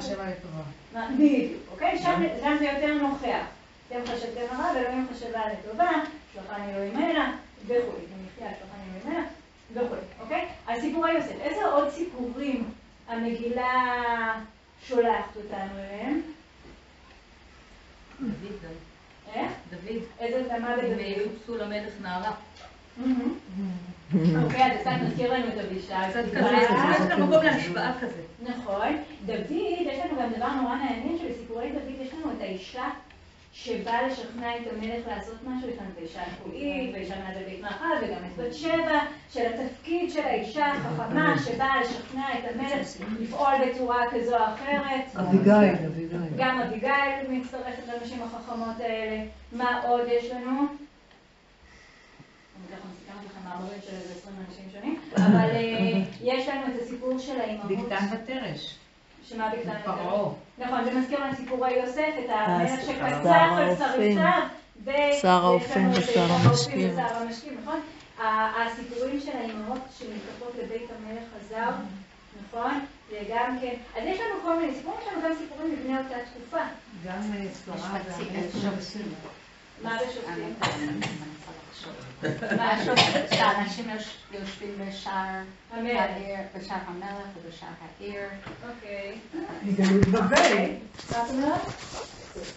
S1: בדיוק, אוקיי? שם שם זה יותר נוכח. אתם חשבתם הרע ואלוהים חשבה לטובה, שלחני אלוהים הנה, וכולי. במחיה שלחני אלוהים הנה, וכולי, אוקיי? אז סיפורי יוסף. איזה עוד סיפורים המגילה שולחת אותנו אליהם?
S8: דוד.
S1: איך?
S8: דוד.
S1: איזה, מה
S8: אם
S1: בדוד?
S8: יחפשו למלך נערה.
S1: אוקיי, אז קצת מזכיר לנו את אבישי.
S8: קצת. כזה, יש כאן מקום להשוואה כזה.
S1: נכון. דוד, יש לנו גם דבר נורא מעניין שבסיפורי דוד יש לנו את האישה שבאה לשכנע את המלך לעשות משהו, יש לנו את האישה הנקולית, ואישה מה זה בית מאכל, וגם את בת שבע, של התפקיד של האישה החכמה שבאה לשכנע את המלך לפעול בצורה כזו או אחרת.
S4: אביגיל, אביגיל.
S1: גם אביגיל מצטרפת לנשים החכמות האלה. מה עוד יש לנו? אני ככה מסתכלת לכם מאמרים של איזה 20 אנשים שונים, אבל אה, יש לנו את הסיפור של האימהות.
S2: בגתן ותרש.
S1: שמה יותר?
S2: פרעה.
S1: נכון, זה מזכיר לנו סיפורי יוסף, את המלך
S3: שר
S1: שקצף על
S3: האופים.
S1: שריציו. ו-
S3: שר האופים ושר המשקים.
S1: ושר המשקים, נכון? הסיפורים של האימהות שנלקחות לבית המלך הזר, נכון? זה גם כן. אז יש לנו כל מיני סיפורים, יש לנו גם סיפורים מבני אותה תקופה.
S2: גם אה, שרה והמלך.
S1: מה בשופטים?
S9: מה השופט? שאנשים יוש- יושבים בשער. העיר, בשער המלך ובשער העיר.
S1: אוקיי.
S4: מגלות בבל.
S1: מה את אומרת?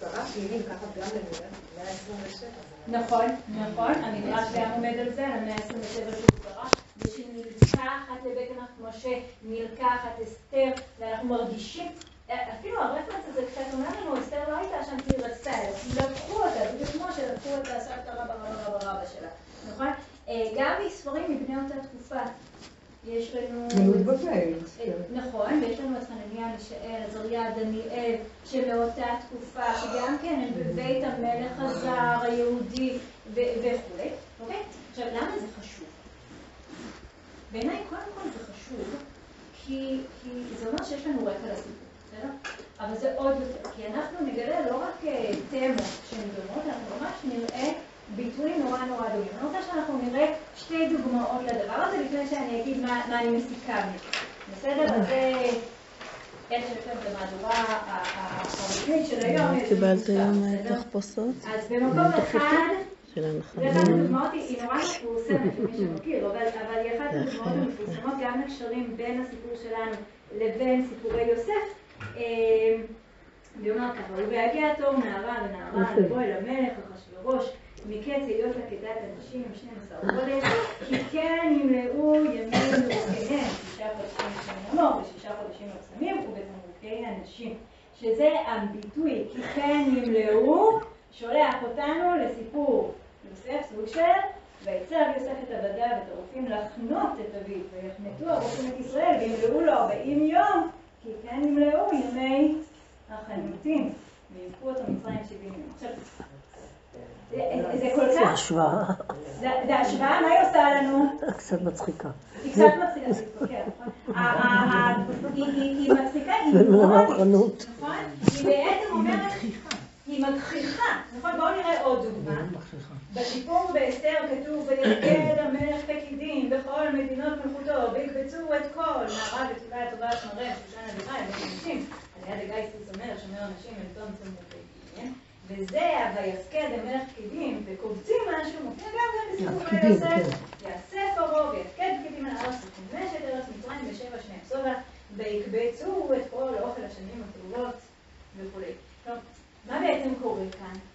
S5: שרה שהיא נלקחת גם למאה ה-27.
S1: נכון, נכון, המדרש גם עומד על זה, על המאה ה-27 של שרה, ושנלקחת לבית המלך כמו שנלקחת אסתר, ואנחנו מרגישים, אפילו הרפרנס הזה קצת אומר לנו, אסתר לא הייתה שם כי היא רצתה, לקחו אותה, בדיוק כמו שלקחו את הסבתא רבא רבא רבא רבא שלה, נכון? אה, גם מספרים מבני אותה תקופה, יש לנו...
S4: גלות בבל.
S1: אה,
S4: אסתר.
S1: נכון, ויש לנו את חנניה, מישאל, עזריה, דניאל, שמאותה תקופה, שגם כן הם בבית המלך הזר, היהודי וכולי, אוקיי? עכשיו, למה זה חשוב? בעיניי, קודם כל זה חשוב, כי זה אומר שיש לנו רקע לסיפור, בסדר? אבל זה עוד יותר, כי אנחנו נגלה לא רק אה, תמות שהן דומות, אנחנו ממש נראה ביטויים נורא נורא דומים. אני רוצה שאנחנו נראה שתי דוגמאות לדבר הזה, לפני שאני אגיד מה, מה אני מסיקה מזה. בסדר? אז זה איך שיושב במהדורה הרשמית של היום. לנו
S3: קיבלת היום אה? תחפושות
S1: אז במקום אחד...
S3: של
S1: זה
S3: הנכדים.
S1: אחת הדוגמאות, היא נורא מפורסמת למי שמכיר, אבל, אבל היא אחת הדוגמאות המפורסמות גם לקשרים בין הסיפור שלנו לבין סיפורי יוסף. והיא אומרת ככה, ובהגיע התור נערה ונערה לבוא אל המלך אחשוורוש מקץ היות כדת הנשים עם 12 חודש, כי כן ימלאו ימים ורוקניהם, שישה חודשים ימו ושישה חודשים לקסמים ובתמרוקי הנשים. שזה הביטוי, כי כן ימלאו, שולח אותנו לסיפור יוסף, סוג של ויצב יוסף את עבדיו ואת הרופאים לחנות את אביו, ויחנתו הרופאים את ישראל, וימלאו לו 40 יום, כי כן ימלאו ימי החנותים, ויבכו אותו מצרים 70 יום. עכשיו, זה- זה כל כך,
S3: השוואה
S1: זה זה השוואה, מה היא עושה לנו?
S3: קצת מצחיקה.
S1: היא קצת מצחיקה להתווכח, נכון? ה- ה- ה- היא- היא היא מצחיקה, היא
S3: המהפכנות.
S1: נכון? היא בעצם אומרת, היא מגחיכה, נכון? בואו נראה עוד דוגמה. בסיפור באסתר כתוב, ויגד המלך פקידים בכל מדינות מלכותו, ויקבצו את כל נערה בתולה את טובת מראה, שושן אביחי, בית אנשים, על יד הגיא סוס המלך, שומר אנשים אל תום צמותי, כן? וזה, ויפקד המלך פקידים, וקובצים משהו, מופיע גם כאן בסיפור יוסף, יאסף אורו, ויפקד פקידים על הארץ, וחומש את ארץ מצרים בשבע שני עשרה, ויקבצו את כל אוכל השנים הטובות, וכולי. טוב, מה בעצם קורה כאן?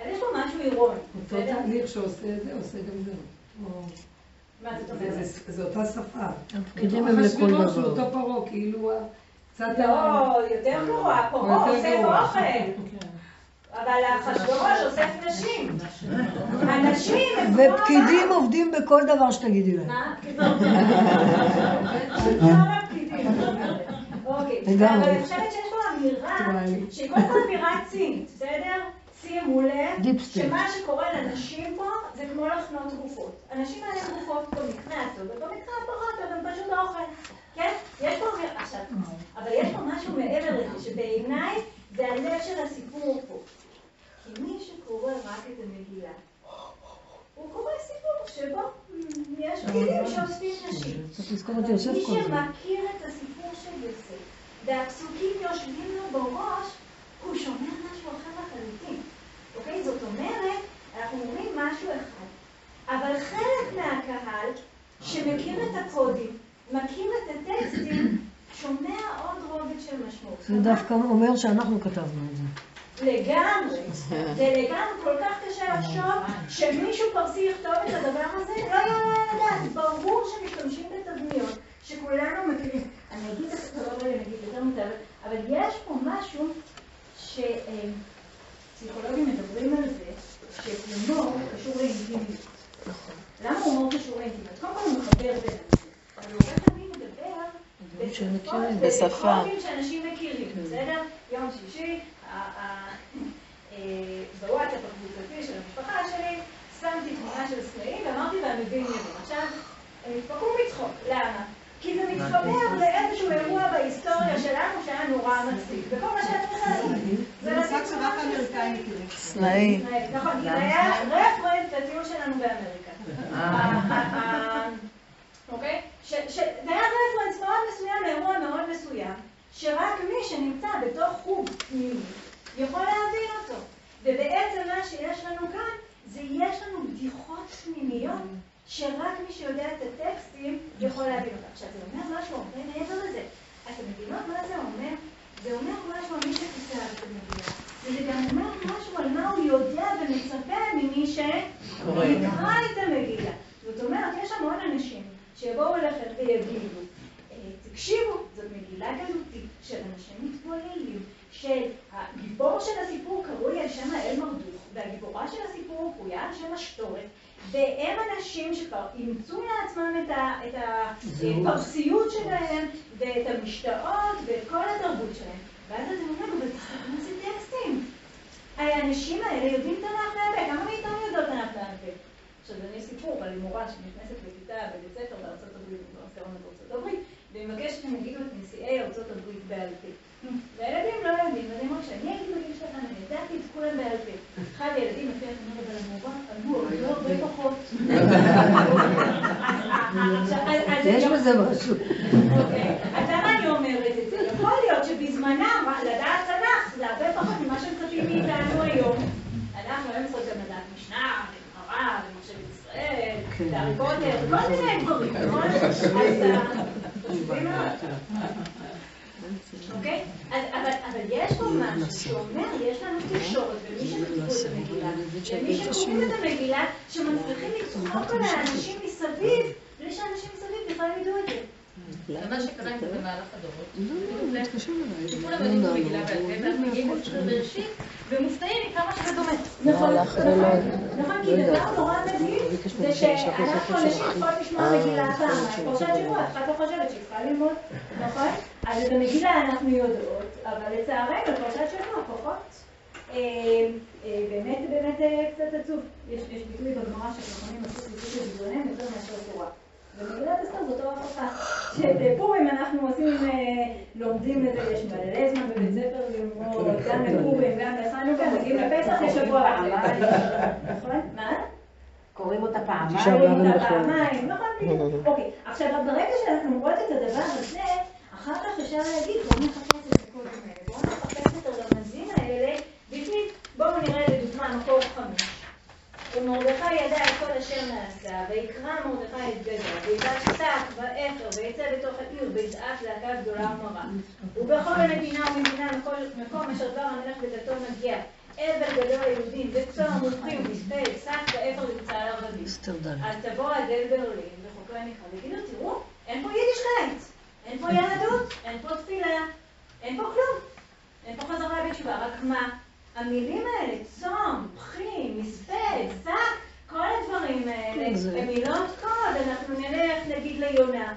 S1: אז יש פה משהו אירוני,
S4: אותו? תהליך שעושה את זה, עושה גם זה. זה-? זה- זה אותה שפה.
S3: הפקידים הם לכל דבר.
S4: אותו פרעה, כאילו קצת...
S1: לא, יותר גרוע,
S4: או
S1: פרעה אוסף
S4: גרוע.
S1: אוכל, אבל אחשוורוש אוסף נשים. הנשים הם כמו...
S7: ופקידים עובדים בכל דבר שתגידי להם.
S1: מה? אוקיי. אבל אני חושבת שיש פה אמירה, שהיא כל אמירה צינית, בסדר? שימו לב. שמה שקורה לנשים פה זה כמו לחנות גופות. הנשים האלה גופות במקרה הטוב, ובמקרה הפחות הן פשוט אוכל. כן? יש פה עכשיו, אבל יש פה משהו מעבר לזה, שבעיניי זה הלב של הסיפור פה. כי מי שקורא רק את המגילה, הוא קורא סיפור שבו יש פקידים שאוספים נשים. מי. שמכיר את הסיפור של יוסף, והפסוקים יושבים לו בראש, הוא שומע משהו אחר לחלוטין. אוקיי? זאת אומרת, אנחנו אומרים משהו אחד, אבל חלק מהקהל שמכיר את הקודים, מכיר את הטקסטים, שומע עוד רובד של משמעות.
S7: זה דווקא אומר שאנחנו כתבנו את זה.
S1: לגמרי. זה לגמרי כל כך קשה לחשוב שמישהו פרסי יכתוב את הדבר הזה, לא יעלה על הדעת. ברור שמשתמשים בתבניות שכולנו מכירים. אני אגיד את זה, לא נגיד יותר מדי, אבל יש פה משהו שפסיכולוגים מדברים על זה, שהומור קשור לאינטימיות. למה הומור קשור לאינטימיות? קודם כל הוא מחבר בין אנשים. אבל הרבה פעמים מדבר
S3: בשפה.
S1: שאנשים מכירים, בסדר? יום שישי, אה, בוואטסאפ הקבוצתי של המשפחה שלי, שמתי תמונה של סלעים ואמרתי והמבין יבין. עכשיו, הם התפקעו מצחוק. למה? כי זה מתחבר לאיזשהו אירוע בהיסטוריה שלנו שהיה נורא מצחיק. וכל מה שאת צריכה לעשות זה לשים תמונה של סלעים.
S3: סנאי.
S1: נכון, כי זה היה רפרנס לטיול שלנו באמריקה. אוקיי? ש- ש- זה היה רפרנס מאוד מסוים לאירוע מאוד מסוים, שרק מי שנמצא בתוך חוג פנימי יכול להבין אותו. ובעצם מה שיש לנו כאן, זה יש לנו בדיחות פנימיות, שרק מי שיודע את הטקסטים יכול להבין אותם. עכשיו, זה אומר משהו הרבה מעבר לזה. אתם מבינות מה זה אומר? זה אומר משהו על מי שכתב את המגילה. וזה גם אומר משהו על מה הוא יודע ומצפה ממי שיקרא את המגילה. זאת אומרת, יש המון אנשים שיבואו אליכם ויגידו, "אה, תקשיבו, זאת מגילה גלותית של אנשים מתבוללים, של הגיבור של הסיפור קרוי על שם האל מרדוך, והגיבורה של הסיפור קרויה על שם השטורת, והם אנשים שכבר אימצו לעצמם את ה- את הפרסיות שלהם, ואת המשתאות, ואת כל התרבות שלהם. ואז אתם אומרים, אבל תסתכלו איזה טקסטים. האנשים האלה יודעים תנ"ך פה, כמה מאיתנו יודעות תנ"ך פה? עכשיו, אני סיפור על מורה שנכנסת לכיתה בבית ספר בארצות הברית, במבשרת ארצות הברית, והיא מבקשת שהם יגידו את נשיאי ארצות הברית בעל פה. והילדים לא יודעים, אז אני אומרת שאני הייתי בגיל שלכם, אני ידעתי את כולם בעל פה. אחד הילדים לפי התמונה אבל המורה, אמרו, לא הרבה פחות.
S3: יש בזה משהו.
S1: אוקיי, אז למה אני אומרת את זה? יכול להיות שבזמנם, לדעת תנ"ך, זה הרבה פחות ממה שהם צפים מאיתנו היום. אנחנו לא היום צריכים לדעת משנה, גמרא, ומחשבת ישראל,
S3: כן.
S1: והרי כל מיני דברים. נכון? אוקיי? אבל יש פה משהו שאומר, יש לנו תקשורת, ומי שכתבו את המגילה, ומי שקוראים את המגילה, שמצליחים לצחוק על האנשים מסביב, בלי שאנשים מסביב בכלל ידעו את זה.
S8: זה מה שקרה זה במהלך הדורות.
S3: לא,
S8: יודעים את המגילה בעל פה, ואז מגיעים לספר בראשית, ומופתעים מכמה שזה דומה.
S1: נכון,
S3: הלך
S1: נכון, נכון, כי
S3: לא.
S1: דבר נורא מדהים זה שאנחנו
S3: של
S1: אנשים. צריכות לשמוע מגילה פעמיים,
S3: של
S1: פרשת שבוע, אחד לא חושבת שהיא צריכה ללמוד, נכון? אז את המגילה אנחנו יודעות, אבל לצערנו פרשת שבוע פחות. באמת, באמת אה, קצת עצוב. יש ביטוי בגמרא שחכמים עשו ציטוט לדבריהם יותר מאשר תורה. במגילת אסתר זאת לא הוכחה. שבפורים אנחנו עושים, אה, לומדים את זה, יש מלא זמן בבית ספר ללמוד, גם לפורים, גם לחנוכה, מגיעים לפסח לשבוע וחצי. נכון? מה?
S7: קוראים אותה פעמיים.
S1: רואים אותה
S3: נכון.
S1: פעמיים, נכון, בדיוק. אוקיי, עכשיו ברגע שאנחנו רואות את הדבר הזה, אחר כך אפשר להגיד, בואו נחפש את הקודים האלה, בואו נחפש את הרמזים האלה בפנים. בואו נראה לדוגמה מקור חמש. ומרדכי ידע את כל אשר נעשה, ויקרע מרדכי את בגדיו, וילבש שק ואפר, ויצא בתוך העיר, ויזעק זעקה גדולה ומרה. ובכל מדינה ומדינה מכל מקום אשר דבר המלך בדתו מגיע. אבל גדול ליהודים, וצום ובכי ומספד, שק ואפר לערבים.
S3: אסתר ד'.
S1: אז תבוא אדל ברלין וחוקרי מקרא ויגידו, תראו, אין פה יידישקייט, אין פה יהדות, אין פה תפילה, אין פה כלום. אין פה חזרה בתשובה, רק מה? המילים האלה, צום, בחים, מספד, שק, כל הדברים האלה,
S3: זה-
S1: הם מילות קוד, אנחנו נלך נגיד ליונה.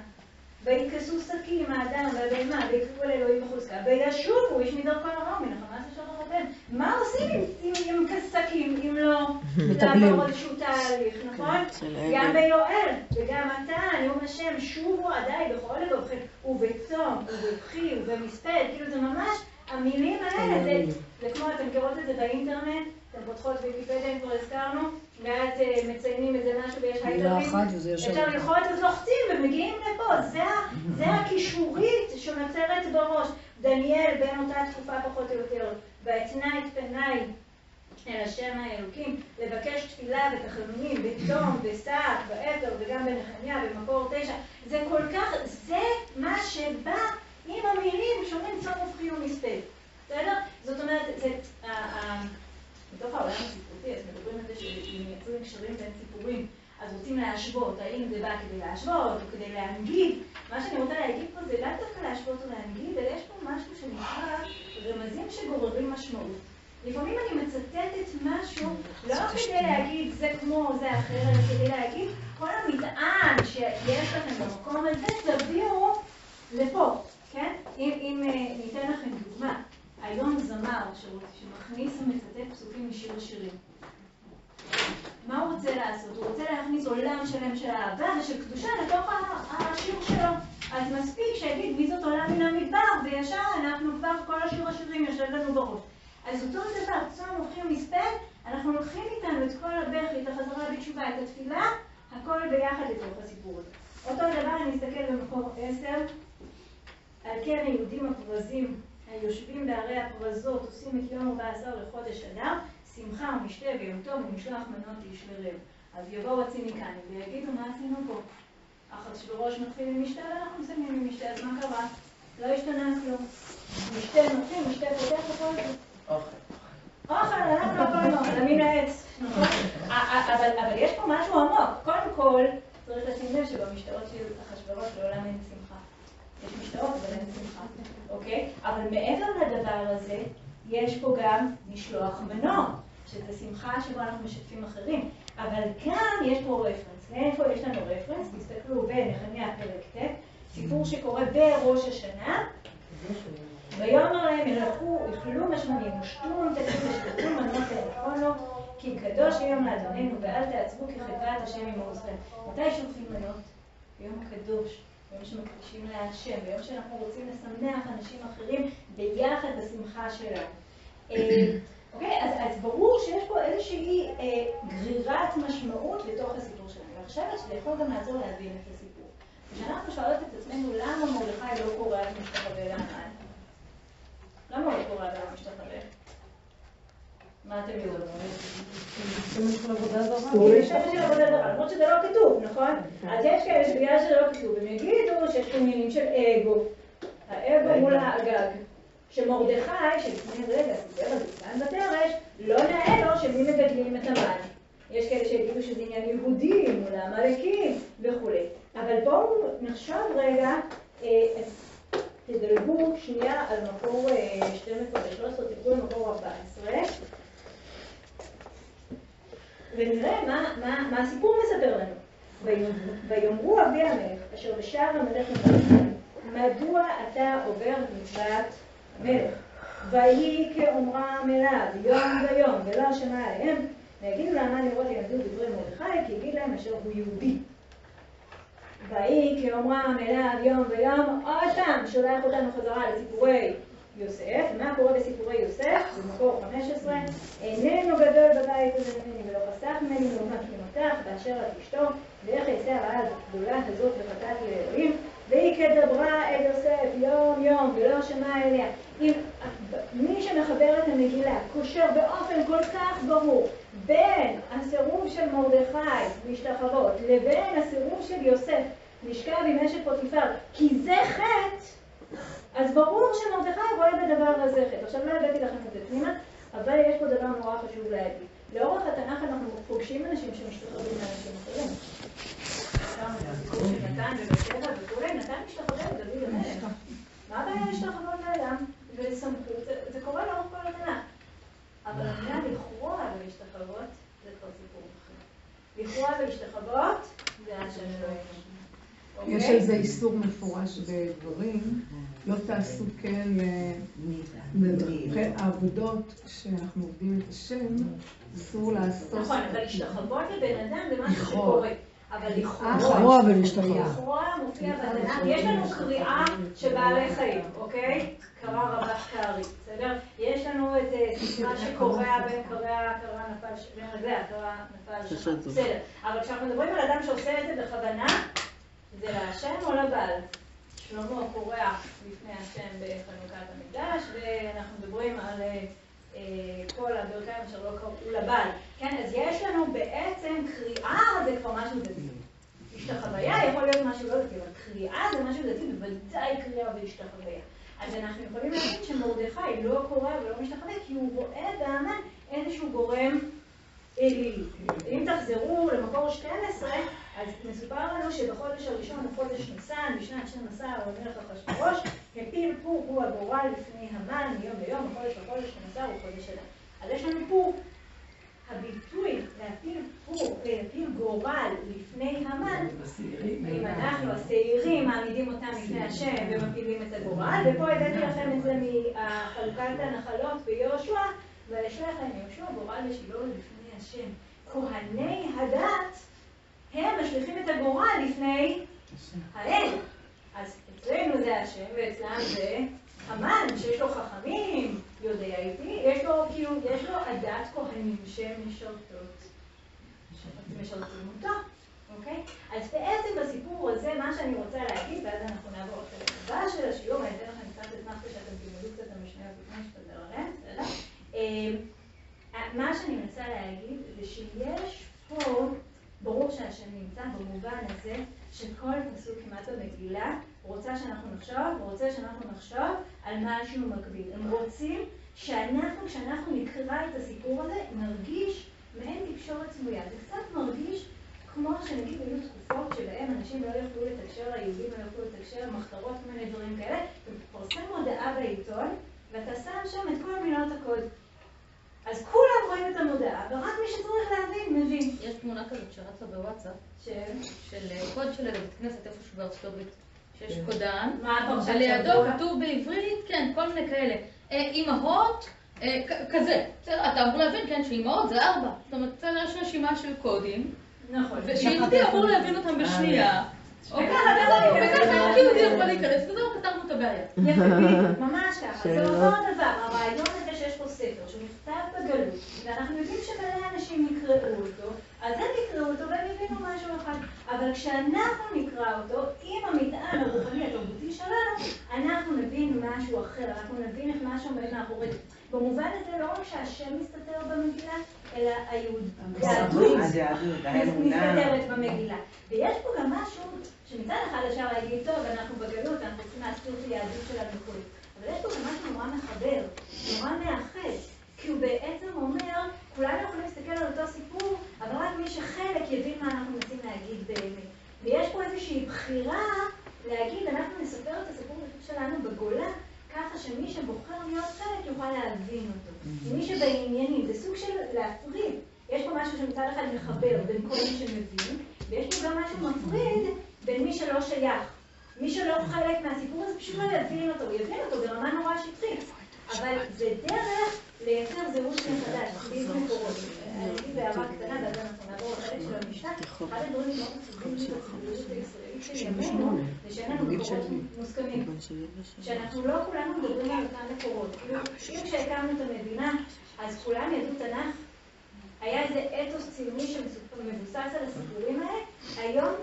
S1: ויכסו שקים האדם והבהמה, ויקראו אל אלוהים בחוזקה, וישובו איש מדרכו הרע מנחמת אשר רבם. מה עושים עם- שקים אם לא. לעבור איזשהו תהליך, נכון?
S3: אצל העגל.
S1: גם ביואל, וגם אתה, נאום השם, שובו עדיי בכל לבבכם, ובצום, ובבכי, ובמספד, כאילו זה ממש, המילים האלה, זה, זה כמו, אתם מכירות את זה באינטרנט, אתם פותחות ויקיפדיה, אם כבר הזכרנו, ואז אה, מציינים איזה משהו ויש הייטרים. אפשר ללחוץ אז לוחצים ומגיעים לפה, זה, זה הקישורית שנוצרת בראש. דניאל בין אותה תקופה פחות או יותר, ואתנה את פניי אל השם האלוקים, לבקש תפילה ותחנונים בצום, בשק, באפר וגם בנחמיה, במקור תשע. זה כל כך, זה מה שבא עם המילים שאומרים צום ובכי ומספד. בסדר? זאת אומרת, זה, בתוך העולם הספרותי, אז מדברים על זה שמייצרים קשרים בין סיפורים, אז רוצים להשוות, האם זה בא כדי להשוות או כדי להנגיד. מה שאני רוצה להגיד פה זה לאו דווקא להשוות או להנגיד, אלא יש פה משהו שנקרא רמזים שגוררים משמעות. לפעמים אני מצטטת משהו, לא כדי להגיד זה כמו זה אחר, אלא כדי להגיד כל המטען שיש לכם במקום הזה, תביאו לפה, כן? אם, אם אה, ניתן לכם דוגמה, היום זמר שרוצ- שמכניס ומצטט פסוקים משיר השירים. מה הוא רוצה לעשות? הוא רוצה להכניס עולם שלם של אהבה ושל קדושה לתוך השיר שלו. אז מספיק שיגיד מי זאת עולה מן המדבר, וישר אנחנו כבר, כל השיר השירים יושב לנו בראש. אז אותו דבר, צום הולכים מספד, אנחנו לוקחים איתנו את כל הבכי, את החזרה בתשובה, את התפילה, הכל ביחד לתוך הסיפור הזה. אותו דבר, אני אסתכל במקור 10, על כן היהודים הפרזים היושבים בערי הפרזות עושים את יום 14 לחודש אדר, שמחה ומשתה ויום טוב ומשלוח מנות איש לרב. אז יבואו הציניקנים ויגידו מה עשינו פה. אחשוורוש מתחיל עם משתה ואנחנו מסיימים עם משתה, אז מה קרה? לא השתנה כלום. משתה מתחיל, משתה פותח הכל זה. אוכל, אנחנו הכל מאוכל, מן העץ, נכון? א- א- אבל אבל יש פה משהו עמוק. קודם כל, צריך לשים לב שבמשתאות של אחשוורוש לעולם אין שמחה. יש משתאות, אבל אין שמחה, אוקיי? אבל מעבר לדבר הזה, יש פה גם משלוח מנות, שזה שמחה שבה אנחנו משתפים אחרים. אבל כאן יש פה רפרנס. מאיפה יש לנו רפרנס? תסתכלו בנחמיה פרק ט', סיפור שקורה בראש השנה. ויאמר להם, ילכו, יכלו משמנים, ושתום תקום ושתתו מנות לאכולו, כי קדוש יום לאדוננו, ואל תעצרו כי חדרת השם עמכם. מתי שולחים מנות? ביום הקדוש, ביום שמקדישים להשם, ביום שאנחנו רוצים לשמח אנשים אחרים ביחד בשמחה שלנו. אה, אוקיי, אז, אז ברור שיש פה איזושהי אה, גרירת משמעות לתוך הסיפור שלנו. ואני חושבת שזה יכול גם לעזור להבין את הסיפור. אנחנו שואלות את עצמנו למה מרדכי לא קורא ומשתחווה להמן? למה הוא לא קורא ולא משתחווה? מה אתם יודעים?
S7: שימוש של עבודה זרה.
S1: של עבודה זרה, למרות שזה לא כתוב, נכון? אז יש כאלה שבגלל שזה לא כתוב, הם יגידו שיש פה עניינים של אגו. האגו מול האגג. שמרדכי, שלפני רגע סיפר על זה כאן לא נאה לו שמי מגדלים את המן. יש כאלה שיגידו שזה עניין יהודי מול העמלקים וכולי. אבל בואו נחשוב רגע, אה, תדלגו שנייה על מקור אה, 12 ו-13, תלכו למקור 14. ונראה מה, מה, מה הסיפור מספר לנו. ויאמרו- אבי המלך, אשר בשער המלך מלך, מדוע אתה עובר מצוות המלך? ויהי כאומרם אליו יום ויום, ולא שמע עליהם, ויגידו לאמן לראות ילמדו דברי מרדכי, כי יגיד להם אשר הוא יהודי. ויהי כאומרם אליו יום ויום, עוד פעם שולח אותנו חזרה לסיפורי יוסף. מה קורה בסיפורי יוסף? במקור 15, איננו גדול בבית הזה ממני ולא חסך ממני לעומת תמונותיך באשר את אשתו, ואיך יעשה הרעה הגדולה הזאת וחטאת לאלוהים, והיא כדברה אל יוסף יום יום ולא שמע אליה. אם מי שמחבר את המגילה קושר באופן כל כך ברור בין הסירוב של מרדכי להשתחוות לבין הסירוב של יוסף לשכב עם אשת פוטיפר, כי זה חטא, אז ברור שמרדכי רואה בדבר הזה חטא. עכשיו לא הבאתי לכם את זה פנימה, אבל יש פה דבר נורא חשוב להגיד. לאורך התנ"ך אנחנו פוגשים אנשים שמשתחררים לאנשים אחרים. נתן משתחרר לדוד המלך. מה הבעיה להשתחוות לאדם ולסמכות? זה- קורה לאורך כל התנ"ך. אבל המילה לכרוע ולהשתחוות זה כבר סיפור אחר. לכרוע ולהשתחוות זה השם אלוהים.
S4: יש? על זה איסור מפורש בדברים, לא תעשו כן לדרכי העבודות, כשאנחנו עובדים את השם, אסור לעשות...
S1: נכון, אבל להשתחוות לבן אדם זה משהו. שקורה. אבל לכרוע,
S3: לכרוע ולהשתחוות.
S1: לכרוע מופיע בתנ"ך, יש לנו קריאה של בעלי חיים, אוקיי? קרא רבת כארי, בסדר? יש לנו את אה, ספרה שקורע בין קרע, קרע נפל, ש- בין רגליה, קרע נפל שחר, בסדר. אבל כשאנחנו מדברים על אדם שעושה את זה בכוונה, זה להשם או לבעל? שלמה קורע לפני השם בחנוכת המקדש, ואנחנו מדברים על אה, אה, כל הברכיים אשר לא קראו לבעל. כן, אז יש לנו בעצם קריאה זה כבר משהו דתי. השתחוויה יכול להיות משהו לא דתי, אבל קריאה זה משהו דתי, בוודאי קריאה והשתחוויה. אז אנחנו יכולים להגיד שמרדכי לא קורא ולא משתחווה, כי הוא רואה באמן איזשהו גורם אלילי. אם תחזרו למקור 12, אז מסופר לנו שבחודש הראשון הוא חודש ניסן, בשנת 12 המלך אחשוורוש, הפיל פור הוא הגורל לפני המן מיום ליום, מחודש לחודש 12 הוא חודש אדם. אז יש לנו פור. הביטוי להפיל פור, להפיל גורל לפני המן, אם אנחנו השעירים מעמידים אותם לפני השם ומפילים את הגורל, ופה הבאתי לכם את זה מחלוקת הנחלות ביהושע, וישלח להם יהושע גורל ושילה לפני השם. כהני הדת הם משליכים את הגורל לפני האל. אז אצלנו זה השם ואצלם זה המן, שיש לו חכמים, יודע איתי, יש לו כאילו, יש לו עדת כהנים שמשרתות, משרתים אותו, אוקיי? אז בעצם בסיפור הזה, מה שאני רוצה להגיד, ואז אנחנו נעבור לחלק הבא של השיעור, אני אתן לכם קצת אתנחתא שאתם תלמדו קצת את המשניות לפני שתדבר עליהן, בסדר? אמ, מה שאני מנסה להגיד זה שיש פה, ברור שהשם נמצא במובן הזה שכל פסוק כמעט במגילה רוצה שאנחנו נחשוב, רוצה שאנחנו נחשוב על משהו מקביל. הם רוצים שאנחנו, כשאנחנו נקרא את הסיפור הזה, נרגיש מעין תקשורת סמויה. זה קצת מרגיש כמו שנגיד היו תקופות שבהן אנשים לא יכלו לתקשר, היהודים לא יכלו לתקשר, מחתרות, כל מיני דברים כאלה, ומפרסם מודעה בעיתון, ואתה שם שם את כל מילות הקוד. אז כולם רואים את המודעה, ורק מי שצריך להבין, מבין.
S8: יש תמונה כזאת שרצה בוואטסאפ,
S1: ש...
S8: של אה, קוד של בית כנסת איפשהו בארצות הברית. שיש קודן,
S1: מה הפרשת
S8: ולידו? כתוב בעברית, כן, כל מיני כאלה. אה, אימהות, אה, כזה. בסדר, אתה אמור להבין, כן, שאימהות זה ארבע. זאת אומרת, בסדר, יש רשימה של קודים,
S1: נכון.
S8: ושיהודי אמור להבין אותם בשנייה. אוקיי,
S1: וככה אתה
S8: וזהו,
S1: יכול
S8: וככה
S1: להיכנס.
S8: יהודי יכול להיכנס, וזהו, פתרנו את הבעיה.
S1: יפה, ממש ככה. זה אותו דבר, הרעיון הזה כתב בגלות, ואנחנו יודעים שמלא אנשים יקראו אותו, אז הם יקראו אותו והם יבינו משהו אחד. אבל כשאנחנו נקרא אותו, עם המטען הרוחני התרבותי שלנו, אנחנו נבין משהו אחר, אנחנו נבין איך משהו עומד מאחורי זה. במובן הזה לא רק שהשם מסתתר במגילה, אלא היהדות מסתתרת במגילה. ויש פה גם משהו שמצד אחד אפשר להגיד, טוב, אנחנו בגלות, אנחנו צריכים להסתיר את היהדות שלנו וכו'. אבל יש פה גם משהו נורא מחבר, נורא מאחר. להפריד. יש פה משהו שמצד אחד מחבר בין כל מי שמבין, ויש פה גם משהו מפריד בין מי שלא שייך. מי שלא חלק מהסיפור הזה פשוט לא יבין אותו, הוא יבין אותו ברמה נורא שטחית. אבל זה דרך לייצר זהות מחדש, בלי מקורות. אני אגיד בהערה קטנה, ואז אנחנו נעבור לחלק של המשנה. אחד הדברים מאוד חשובים לי בציבוריות הישראלית של ימינו, זה שאין לנו מקורות מוסכמים. שאנחנו לא כולנו מדברים על אותם מקורות. כאילו, אם כשהקמנו את המדינה, אז כולם ידעו תנ"ך. היה איזה אתוס ציוני שמבוסס על הסיפורים האלה. היום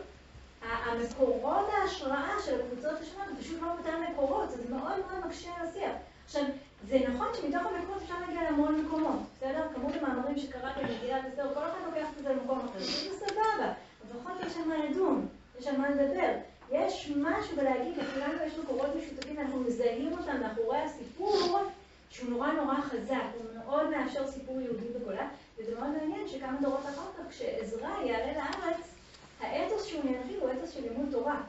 S1: המקורות ההשראה של הקבוצות השונות פשוט לא אותם מקורות, זה מאוד מאוד מקשה על השיח. עכשיו, זה נכון שמתוך המקורות אפשר להגיע להמון מקומות, בסדר? כמות המאמרים שקראתי במגילת אסתר, כל אחד לוקח את זה למקום אחר, זה סבבה, לפחות יש על מה לדון, יש על מה לדבר. יש משהו בלהגיד, לכולנו יש מקורות משותפים, אנחנו מזהים אותם מאחורי הסיפור, שהוא נורא נורא חזק, הוא מאוד מאפשר סיפור יהודי בגולה, וזה מאוד מעניין שכמה דורות אחר כך, כשעזרא יעלה לארץ, האתוס שהוא ינחיל הוא אתוס של לימוד תורה,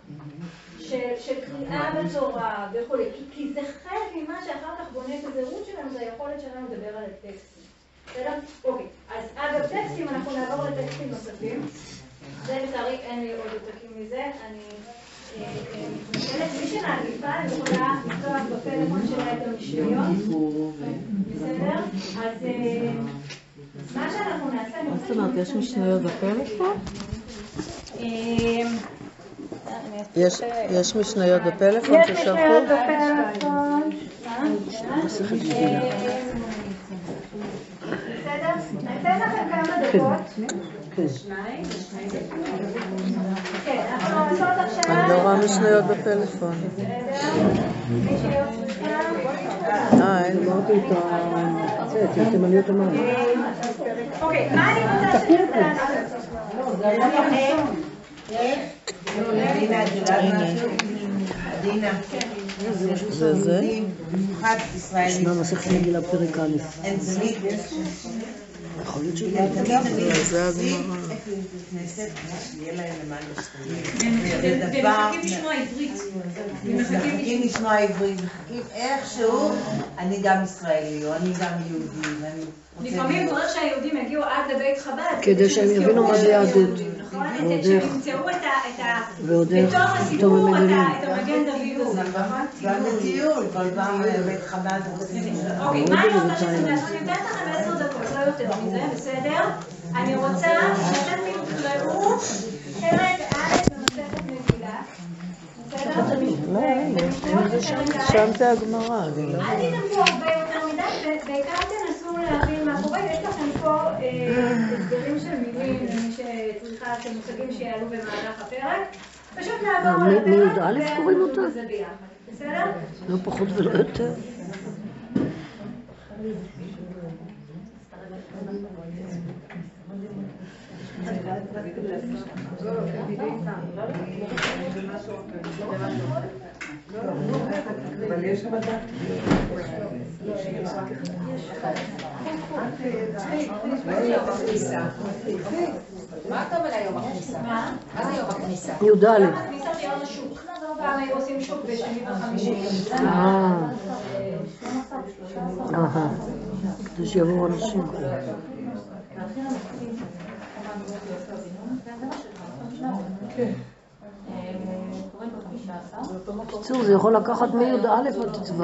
S1: של, של קריאה בתורה וכולי, כי, כי זה חלק ממה שאחר כך בונה את הזהות שלנו, זה היכולת שלנו לדבר על הטקסטים. בסדר? אוקיי, אז אגב טקסטים, אנחנו נעבור לטקסטים נוספים. זה לצערי אין לי עוד עותקים מזה, אני. מי שמעדיפה, אני יכולה לפתוח בפלאפון שלה את המשניות. בסדר? אז אה, מה שאנחנו נעשה,
S3: מה. זאת אומרת, יש משניות בפלאפון?
S1: אה,
S3: יש יש משניות בפלאפון
S1: יש
S3: ששלחו?
S1: משניות בפלאפון. בסדר? אני אתן לכם כמה דקות. כן.
S3: אני לא רואה משניות בפלאפון. אה, אין לי. אמרתי את ה... זה, את התימניות אמרת.
S1: אוקיי, מה אני רוצה שתעשו?
S3: זה זה?
S6: במיוחד ישראלית.
S3: ישנה מסכת מגילה פרק א'. יכול להיות שזה...
S6: תמיד
S3: זה הגמרא.
S6: כנסת, שיהיה להם למה להשתמש.
S1: והם
S6: זה דבר...
S1: מחכים לשמוע עברית.
S6: מחכים לשמוע עברית, מחכים איכשהו, אני גם ישראלי, או אני גם יהודי, ואני
S1: לפעמים. צריך שהיהודים יגיעו עד לבית חב"ד.
S3: כדי שהם יבינו מה זה יהדות.
S1: נכון?
S3: ועוד
S1: שהם
S3: איך.
S1: ימצאו את ה-. בתוך הסיפור את המגן דוד הזה?
S6: גם בטיול, כל פעם בית חב"ד.
S1: אוקיי, מה אני רוצה שאתם תעשו? אני נותנת לכם לא יותר מזה, בסדר? אני רוצה שאתם תקראו פרק א' במסכת מגילה.
S3: לא. שם זה הגמרא, אני לא...
S1: אל תדברו הרבה יותר מדי, ובעיקר תנסו להבין מה קורה. יש לכם פה אה, הסברים של מילים למי שצריכה, של מושגים שיעלו במהלך הפרק. פשוט נעבור
S3: אה,
S1: על
S3: מ-
S1: הפרק
S3: מי"א קוראים אותה?
S1: בסדר?
S3: לא פחות ולא יותר.
S4: אבל יש מדע.
S9: מה אתה אומר היום הכניסה?
S1: מה?
S9: מה זה יום הכניסה?
S3: י"ד.
S1: יום הכניסה זה יום השוק. פעם היו עושים שוק
S3: אה. בקיצור, זה יכול לקחת מי"א עד ט"ו.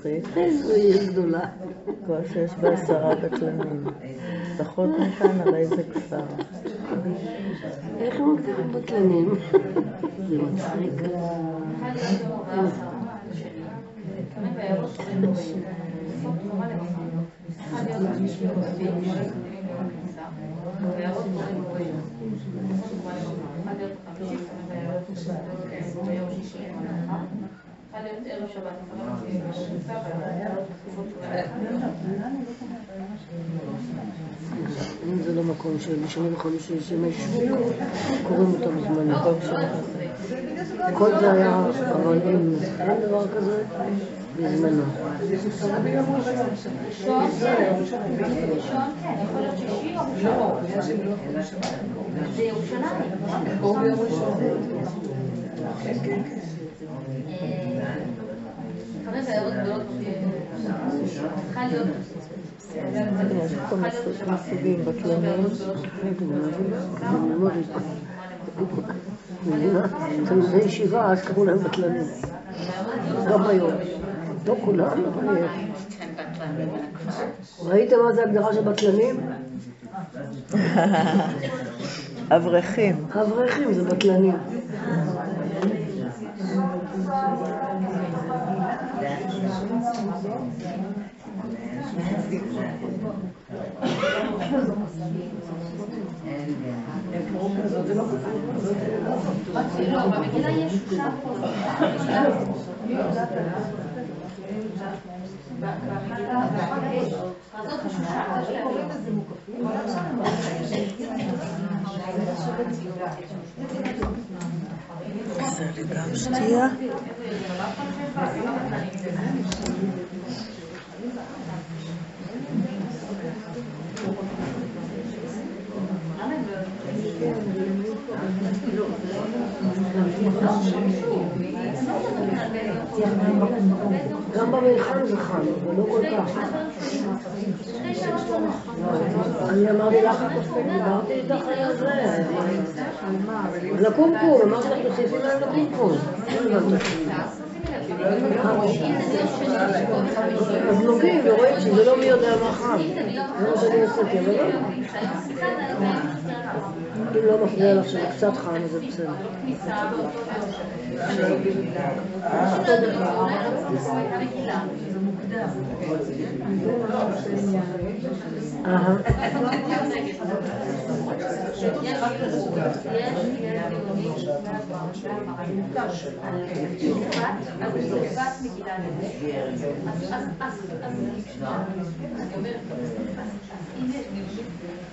S3: מצחיק.
S8: איזו עיר גדולה.
S3: כבר שיש בה עשרה בטלנים. פחות מכאן הרי זה כפר.
S8: איך הם מגדירים בטלנים? זה מצחיק. אם זה לא מקום של שני וחמישי שהם ישבו, קוראים אותם בזמנו. כל זה היה, אם אין דבר כזה, בזמנו.
S10: זה ירושלים. גדולות צריכה להיות...
S8: תלמידי ישיבה, אז קראו להם בטלנים. גם היום. לא כולם, אבל יש. ראיתם מה זה הגדרה של בטלנים?
S3: אברכים.
S8: אברכים זה בטלנים.
S10: לא, במגילה יש שלב
S3: זה לי גם שתייה.
S8: גם במיכל זה חם, אבל לא כל כך. אני אמרתי לך, דיברתי איתך על זה. על הקומקום, אמרתי לך תוסיפי להם לקומקום. אז נוגעים ורואים שזה לא מי יודע מה חם. זה מה שאני עשיתי, אבל לא. אם לא מפריע לך שזה קצת חם, זה בסדר.
S4: אז בוודאי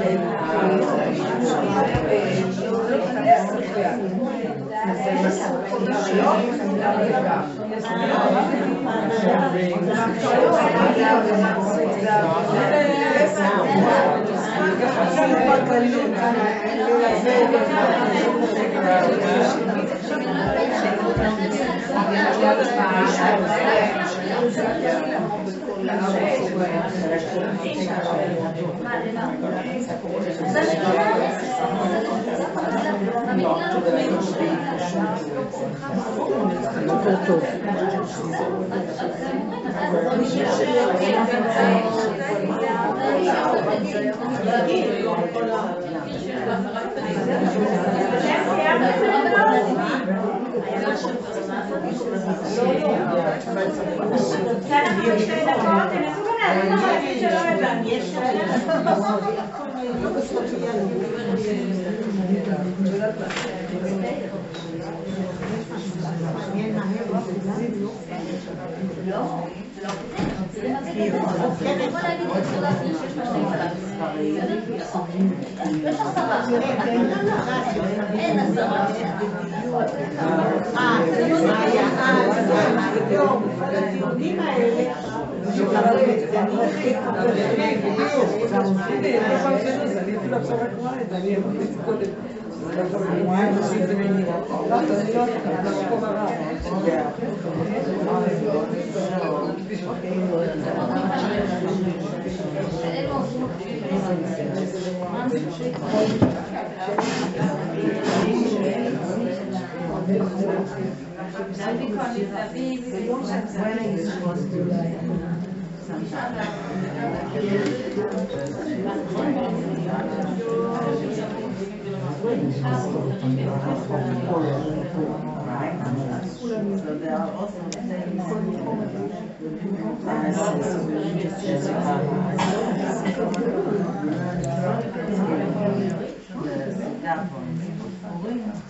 S4: תורנית.
S8: בוקר Grazie.
S6: אנחנו בשתי דקות, תנסו גם להבין מה להגיד שלא הבנתי.
S10: לא, זה לא כזה. זה יכול להגיד בצורה שיש בה שני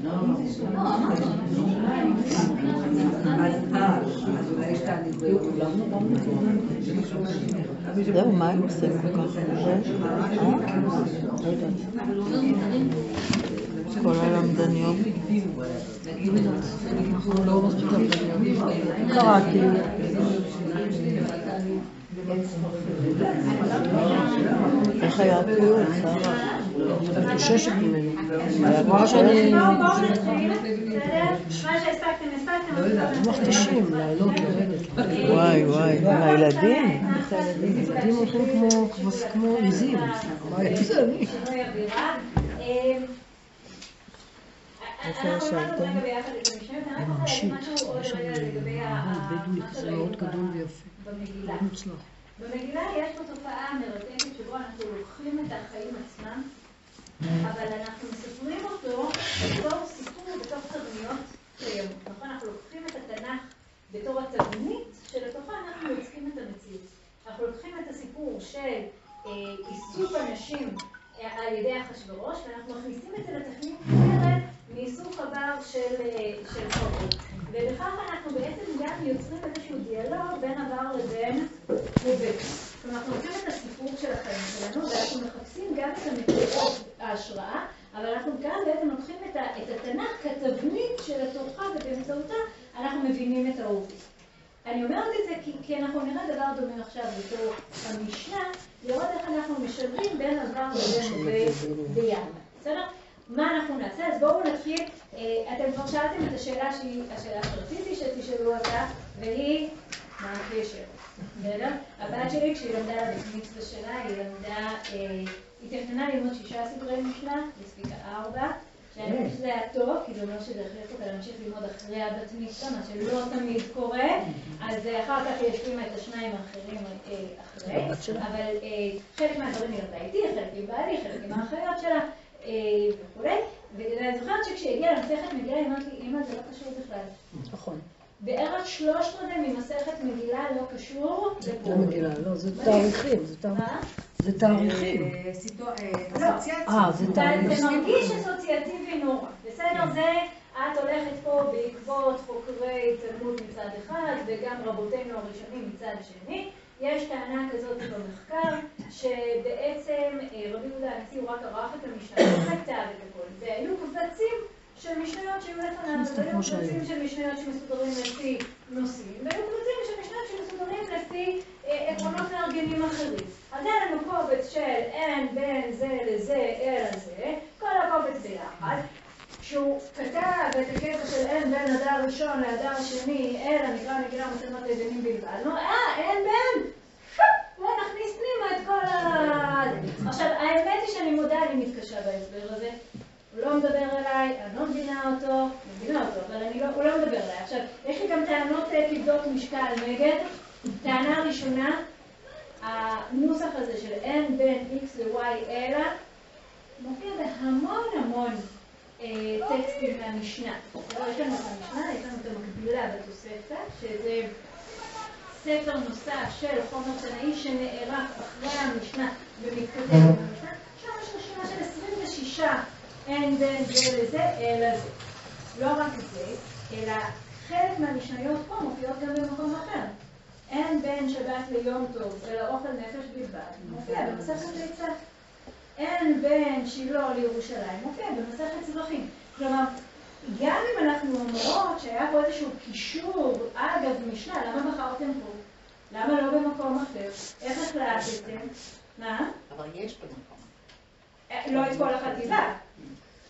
S6: עשרה.
S4: אה, זה מה היה אז, היום, כל הדיונים האלה,
S3: זהו, מה הם עושים כל כך הרבה? אה? לא יודעת. כל הלמדניות.
S10: אנחנו לא מספיק למדניות. קראתי.
S3: איך היה הפיוט, שרה?
S10: את חוששת ממנו. שאני
S1: בואו נתחיל? מה שהספקתם הספקתם,
S10: לעלות, לרדת.
S3: וואי, וואי, הילדים?
S10: ילדים הולכים כמו- עיזים. מה זה אני?
S3: איפה
S1: אנחנו
S3: ישבתם?
S1: למדנו רגע ביחד את המשניות, אני רק רוצה להגיד משהו עוד רגע לגבי ה- ה-
S10: בדואי כזה מאוד גדול ויפה. מוצלח.
S1: במגילה יש פה תופעה מרתקת שבו אנחנו לוקחים את החיים עצמם, אבל אנחנו מספרים אותו בתור סיפור, בתור תבניות קיימות. נכון? אנחנו לוקחים את התנ"ך בתור התבנית שלתוכה אנחנו יוצקים את המציאות. אנחנו לוקחים את הסיפור של אה, איסוף הנשים אה, על ידי אחשוורוש, ואנחנו מכניסים את זה לתכנית אחרת מאיסוף עבר של, אה, חובות. ובכך אנחנו בעצם גם יוצרים איזשהו דיאלוג בין עבר לבין הווה. כלומר, אנחנו לוקחים את הסיפור של החיים שלנו, ואנחנו מחפשים גם את המקורות ההשראה, אבל אנחנו גם בעצם לוקחים את, את התנ"ך כתבנית שלתוכה ובאמצעותה אנחנו מבינים את ההווה. אני אומרת את זה כי, כי אנחנו נראה דבר דומה עכשיו בתור המשנה, לראות איך אנחנו משלבים בין עבר לבין הווה ביחד. בסדר? מה אנחנו נעשה? אז בואו נתחיל. אה, אתם כבר שאלתם את השאלה שהיא השאלה שרציתי שתשאלו אותה, והיא, מה הקשר? הבת שלי, כשהיא למדה לבית מצווה שלה, היא למדה, אה, היא תכננה ללמוד שישה סדרי משנה, היא הספיקה ארבע. שאני חושבת שזה היה טוב, כי זה אומר שזה הכריח אותה להמשיך ללמוד אחרי הבת מצווה, מה שלא תמיד קורה. אז אה, אחר כך היא השלימה את השניים האחרים אה, אחרי.
S10: הבת?
S1: אבל חלק מהדברים היא למדה איתי, חלק עם בעלי, חלק עם האחיות שלה וכולי. ואני זוכרת שכשהגיעה למסכת מגילה, היא אמרת לי, אמא, זה לא קשור בכלל.
S10: נכון.
S1: בערך שלושת רבעי ממסכת מגילה לא קשור
S10: זה
S1: לפה.
S10: מגילה, לא, זה תאריכים. זה תאריכים.
S1: מה?
S10: זה תאריכים. אה, זה תאריכים.
S1: זה מרגיש אסוציאטיבי נורא. בסדר? זה, את הולכת פה בעקבות חוקרי תלמוד מצד אחד, וגם רבותינו הראשונים מצד שני. יש טענה כזאת במחקר, שבעצם אה, רבי יהודה הנשיא הוא רק ערך את המשנה, לא כתב את הכל. והיו קבצים של משניות שהיו לפניו, והיו. קבצים של משניות שמסודרים לפי נושאים, והיו קבצים של משניות שמסודרים לפי אה, עקרונות מארגנים אחרים. אז היה לנו קובץ של אין בין זה לזה אלא זה, כל הקובץ ביחד. שהוא כתב את הקטע של אין בין הדר ראשון להדר שני, אלא נקרא מגילה מצלמת לבנים בלבד. נו, אה, אין בין! בואי נכניס פנימה את כל ה... עכשיו, האמת היא שאני מודה, אני מתקשה בהסבר הזה. הוא לא מדבר אליי, אני לא מבינה אותו, מבינה אותו, אבל אני לא, הוא לא מדבר אליי. עכשיו, יש לי גם טענות אה, כבדות משקל נגד. טענה ראשונה, הנוסח הזה של n בין x ל-y אלא, מופיע בהמון המון אה, טקסטים מהמשנה. לא, יש לנו את המשנה, יש לנו את המקבילה בתוספתא, שזה ספר נוסף של חומר תנאי שנערך אחרי המשנה ומתכתב עם המשנה. שם יש רשימה של 26 אין בין זה לזה אלא זה. לא רק זה, אלא חלק מהמשניות פה מופיעות גם במקום אחר. אין בין שבת ליום טוב, אלא אוכל נפש בלבד. מופיע במסכת ליצה. אין בין שילה לירושלים, מופיע במסכת צרכים. כלומר, גם אם אנחנו אומרות שהיה פה איזשהו קישור, אגב משנה, למה בחרתם פה? למה לא במקום אחר? איך החלטתם? מה?
S9: אבל יש במקום.
S1: אה, לא את כל החטיבה.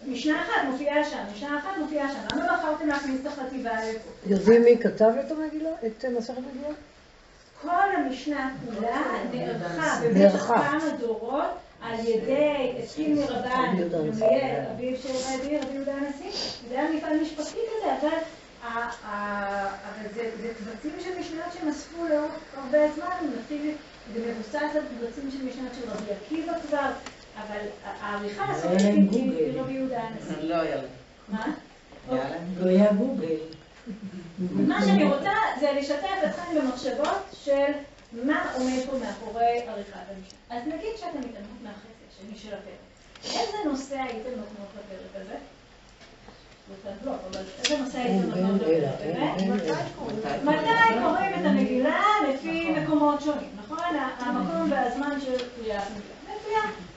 S1: משנה אחת מופיעה שם, משנה אחת מופיעה שם. למה בחרתם להכניס את החטיבה לפה?
S10: יודעים מי כתב את המגילה? את מסכת מגילה?
S1: כל המשנה כולה נערכה במשך. כמה דורות על ידי הסכים מרבן. גמליאל, אביו של רבי, רבי יהודה הנשיא, זה היה מפעל משפחתי כזה, אבל זה קבצים של משניות שהם אספו לאורך הרבה זמן, זה מבוסס על קבצים של משניות של רבי עקיבא כבר, אבל העריכה הסופית היא. רבי יהודה הנשיא.
S6: לא היה להם.
S1: מה?
S6: היה להם.
S7: לא היה גוגל.
S1: מה שאני רוצה זה לשתף אתכם במחשבות של מה עומד פה מאחורי עריכת המשנה. אז נגיד שאתם מתעלמות מהחצי השני של הפרק. איזה נושא הייתם נותנות לפרק הזה? לא קצת בלוק, אבל איזה נושא הייתם נותנות לפרק הזה? מתי קוראים את המגילה לפי מקומות שונים, נכון? המקום והזמן של קריאת מגילה.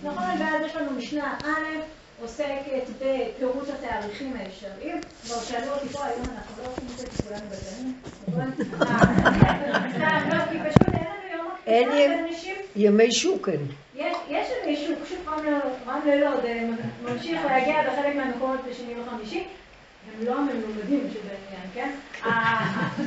S1: נכון? ואז יש לנו משנה א', עוסקת בפירוט התאריכים האפשריים. כבר שאלו אותי פה, היום אנחנו לא עושים את זה כולנו נכון? אה, סתם, לא, כי פשוט אין לנו יום
S10: אין
S1: הכניסה לאנשים.
S10: ימי שוקן.
S1: יש יש פשוט רמלה רמלה לא, זה ממשיך להגיע בחלק מהמקומות בשני וחמישי, הם לא המלומדים שבעניין, כן?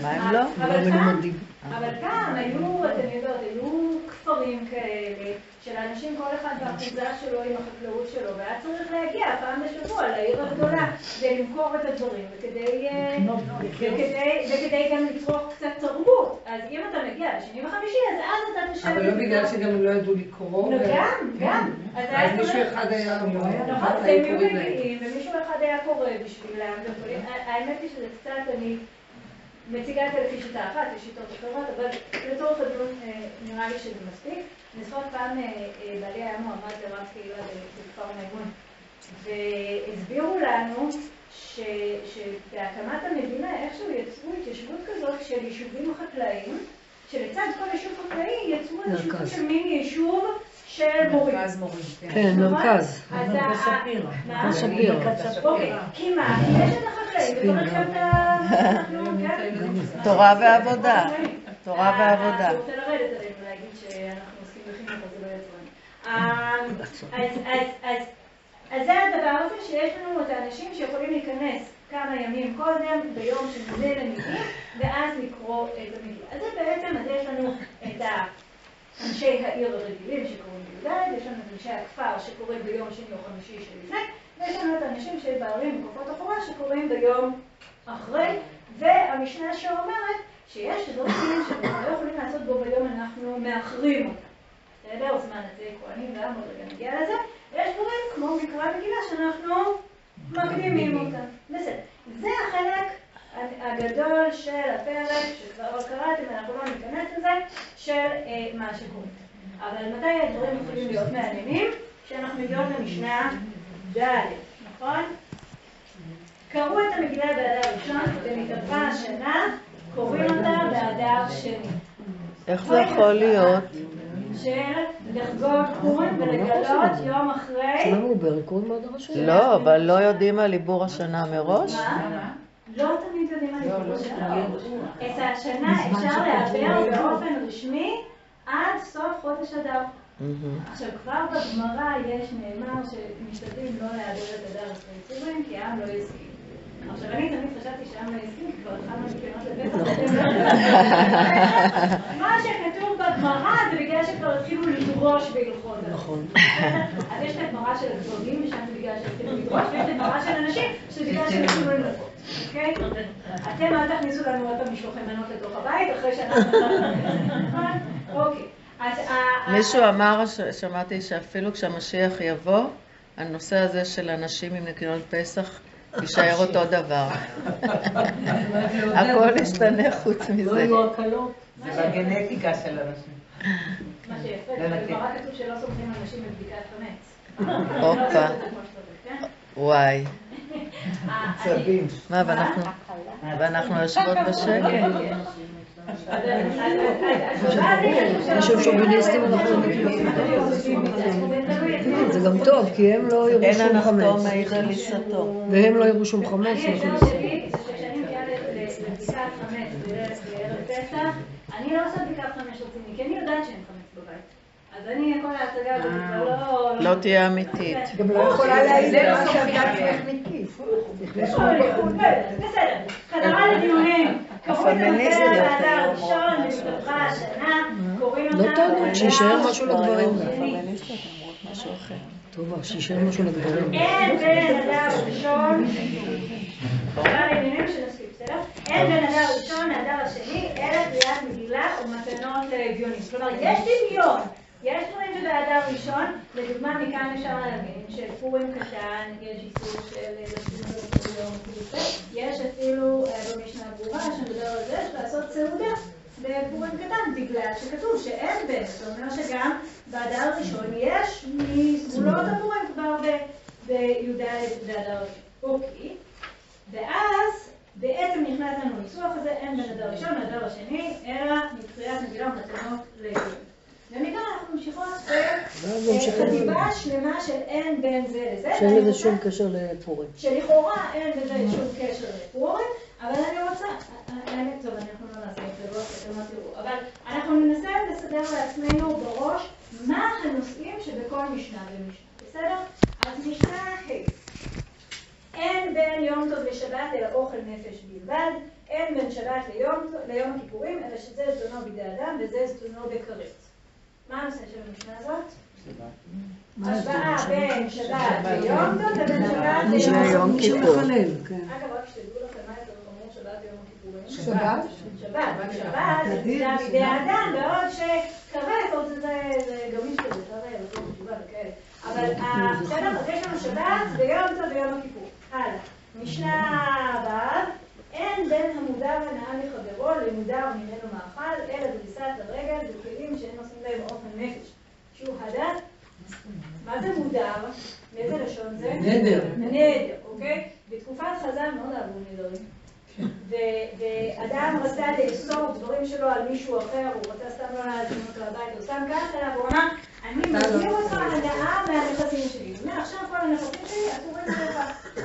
S3: מה הם לא?
S10: לא מלומדים.
S1: אבל פעם היו, אתם יודעות, היו כפרים כאלה, של אנשים כל אחד באחוזה שלו עם החקלאות שלו, והיה צריך להגיע פעם בשבוע לעיר הגדולה כדי למכור את הדברים, וכדי, אה, וכדי, וכדי גם לצרוך קצת תרבות. אז אם אתה מגיע בשני וחמישי, אז אז אתה תשב...
S4: אבל לא בגלל שגם הם לא ידעו לקרוא.
S1: לא,
S4: ו-
S1: גם, גם. אז
S4: מישהו אחד היה...
S1: נכון,
S4: אחד
S1: הם
S4: היו.
S1: מגיעים, ומישהו אחד היה קורא בשבילם, האמת היא שזה קצת, אני מציגה את זה לפי שיטה אחת, יש שיטות אחרות, אבל לצורך הדיון אה, נראה לי שזה מספיק. זוכרת פעם אה, אה, בעלי היה מועמד לרב קהילה בכפר מימון, והסבירו לנו ש- שבהקמת המדינה איכשהו יצרו התיישבות כזאת של יישובים חקלאיים, שלצד כל יישוב חקלאי יצרו איזשהו. של מיני יישוב של מורים.
S9: מרכז מורים.
S10: כן,
S1: נכון?
S10: מרכז. מרכז שפירא.
S1: אוקיי, כי מה? כי יש את החקלאים, וצריך גם את ה... כן?
S3: תורה ועבודה. תורה ועבודה.
S1: הוא רוצה לרדת עלינו להגיד שאנחנו עוסקים בחינוך, אז זה לא יצרני. אה, אז- אז- אז- אז זה הדבר הזה שיש לנו את האנשים שיכולים להיכנס כמה ימים קודם, ביום שמונה למילים, ואז לקרוא את המגילה. אז זה בעצם, אז יש לנו את ה... אנשי העיר הרגילים שקוראים בי"ד, יש לנו את אנשי הכפר שקוראים ביום שני או חמישי שלפני, ויש לנו את האנשים שבערים ובקופות אחורה שקוראים ביום אחרי, והמשנה שאומרת שיש דברים שאנחנו לא יכולים לעשות בו ביום, אנחנו מאחרים אותם. בסדר? זמן הזה כהנים גם, עוד רגע נגיע לזה. ויש דברים כמו מקרא מגילה שאנחנו מקדימים אותם. בסדר. זה החלק הגדול של הפרק, שכבר קראתם, אנחנו לא ניכנס לזה, של אה, מה שקורה. אבל מתי הדברים יכולים להיות מעניינים? כשאנחנו מגיעות למשנה ד', נכון? קראו את המגילה באדר ראשון, ומתעברה השנה, קוראים אותה באדר שני.
S3: איך זה יכול להיות?
S1: של לחגוג פורים ולגלות יום אחרי...
S3: לא, אבל לא יודעים על עיבור השנה מראש?
S1: מה? לא תמיד יודעים על עיבור השנה. את השנה אפשר לעבר באופן רשמי עד סוף חודש אדר. עכשיו, כבר בגמרא יש נאמר שמשתדלים לא לעבר את אדר עשרי צורים, כי העם לא יסכים. עכשיו, אני תמיד חשבתי שהעם לא יסכים, כי כבר התחלנו ניקיונות לפסח. מה שכתוב בגמרא זה בגלל שכבר התחילו לדרוש בהלכות. נכון. אז יש את הגמרא של הגברים, ושם זה בגלל שהתחילו לדרוש, ויש את הגמרא של הנשים, שזה בגלל שהם התחילו לנקות. אוקיי? אתם אל תכניסו לנו עוד פעם משלוחי מנות לתוך הבית, אחרי שאנחנו... נכון? אוקיי. אז ה- ה-
S3: מישהו אמר, ש- שמעתי שאפילו כשהמשיח יבוא, הנושא הזה של אנשים עם ניקיון פסח יישאר אותו דבר. הכל ישתנה חוץ
S7: לא
S3: מזה.
S7: יהיו הקלות.
S6: זה בגנטיקה של אנשים.
S1: מה שיפה,
S6: לא נקי.
S1: בגמרא כתוב שלא סומכים על נשים בבדיקת חמץ.
S3: הופה. וואי. מה, ואנחנו, יושבות בשקט?
S10: אנשים שוביניסטים אנחנו זה גם טוב, כי הם לא יראו
S3: אין
S10: שום
S3: הנחתום
S10: חמץ.
S3: מעיד על עיסתו.
S10: והם לא יראו שום חמץ.
S1: אני, לא עושה בדיקת חמץ רציני, כי אני יודעת שאין חמץ בבית. אז אני, כל ההצגה הזאת כבר לא...
S3: לא תהיה אמיתית.
S4: גם לא יכולה להעיד
S8: זה
S4: על
S8: לא
S4: מה שהדת
S8: עליהם.
S4: שלך מקיף.
S1: בסדר, חזרה לדיונים.
S3: הפמיניסטיות
S1: באדר
S3: היו
S1: הראשון, במשפחה השנה, קוראים
S10: לא
S1: אותה...
S10: טענות, שיישאר
S1: באדר
S10: משהו לגברים.
S1: השני.
S3: משהו אחר.
S10: טוב, אז שישאר משהו לגברים.
S1: אין בין אדר ראשון, חזרה לעניינים שנספיק, בסדר? אין בין אדר ראשון לאדר השני, אלא קריאת מגילה ומתנות לאביונים. כלומר, יש דמיון. יש דברים שבאדר ראשון, לדוגמה מכאן אפשר להבין שפורים קטן, יש איסור של ביום כזה, יש אפילו אה, במשנה ברורה שמדבר על זה לעשות סעודה בפורים קטן, בגלל שכתוב שאין בן, זאת אומרת שגם באדר הראשון יש מסגולות הפורים כבר בי"ד באדר ראשון. אוקיי, ואז בעצם נכנס לנו ניסוח הזה, אין בין אדר ראשון לאדר השני, אלא מקריאת מגילה ומתנות לאביונים. ומכאן אנחנו ממשיכות. בחטיבה שלמה של אין בין זה לזה.
S10: שאין לזה שום קשר לפורים.
S1: שלכאורה אין בזה שום קשר לפורים, אבל אני רוצה, האמת, טוב, אנחנו לא נעשה את זה, לא לא תראו, אבל אנחנו ננסה לסדר לעצמנו בראש מה הנושאים שבכל משנה ומשנה, בסדר? אז משנה ה' אין בין יום טוב לשבת אלא אוכל נפש בלבד, אין בין שבת ליום, ליום הכיפורים, אלא שזה זדונו בידי אדם וזה זדונו בכרת. מה הנושא של המשנה הזאת? השוואה בין שבת ליום טוב לבין שבת ליום
S10: כן.
S1: אגב, רק שתדעו לכם מה יותר חמור שבת ויום הכיפורים.
S4: שבת?
S1: שבת, שבת זה תפילה בידי האדם, בעוד שכרת, עוד זה גמיש כזה, אפשר לעשות תשובה וכאלה. אבל ה- בסדר, יש לנו שבת ויום טוב ויום הכיפור. הלאה. משנה הבאה, אין בין המודר הנאה מחברו למודר ממנו מאכל, אלא בביסת הרגל בכלים שאין עושים בהם אופן נפש. שהוא הדת. מה זה מודר? מאיזה לשון זה?
S6: נדר.
S1: נדר, אוקיי? בתקופת חז"ל מאוד אהבו נדרים. ו- ואדם רצה לאסור דברים שלו על מישהו אחר, הוא רצה סתם לא להזמין אותו הביתה, הוא סתם כעס עליו, הוא אמר, אני מדיר אותך הנאה מהנכסים שלי. זאת אומרת, עכשיו כל הנכסים שלי אסורים עליך.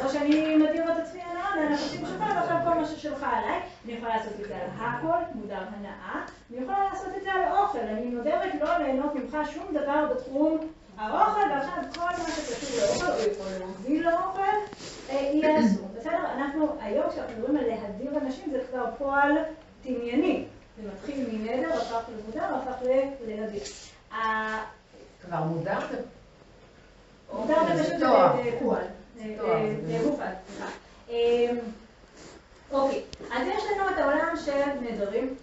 S1: או שאני מדיר את עצמי הנאה מהנכסים שלך, ועכשיו כל מה ששלך עליי. אני יכולה לעשות את זה על הכל, מודר הנאה. אני יכולה לעשות את זה על האוכל. אני נודרת לא ליהנות ממך שום דבר בתחום האוכל, ועכשיו כל מה שקשור לאוכל, או יכול להוביל לאוכל, אה, יהיה אסור. בסדר? אנחנו, היום כשאנחנו מדברים על להדיר אנשים, זה כבר פועל דמייני. זה מתחיל מנדר, הפך למודר, הפך להדיר.
S9: כבר מודר זה
S1: פשוט
S9: תואר.
S1: אה. אה,
S9: תואר,
S1: אה,
S9: זה
S1: סליחה. אה, אוקיי, אז יש לנו את העולם של נדרים.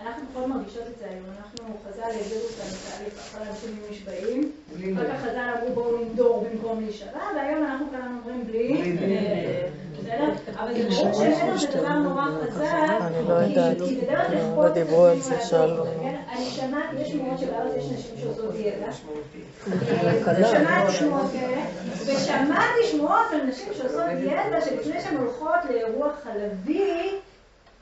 S1: אנחנו פחות מרגישות את זה היום. אנחנו, חז"ל העבירו אותנו תהליך, אחר אנשים נשבעים. אחר כך חז"ל אמרו בואו ננדור במקום להישבע, והיום אנחנו כאן אומרים בלי. בסדר? אבל זה ברור שנדר זה דבר נורא חזק.
S3: אני לא
S1: כי- בדרך כלל
S3: לא דיברו על זה,
S1: לעשות
S3: שאלו.
S1: את זה, כן? אני שמעתי, יש שמועות שבארץ יש נשים שעושות דיאטה.
S10: קלה.
S1: ושמעתי שמועות כאלה, ושמעתי שמועות על נשים שעושות דיאטה, שלפני שהן הולכות לאירוע חלבי,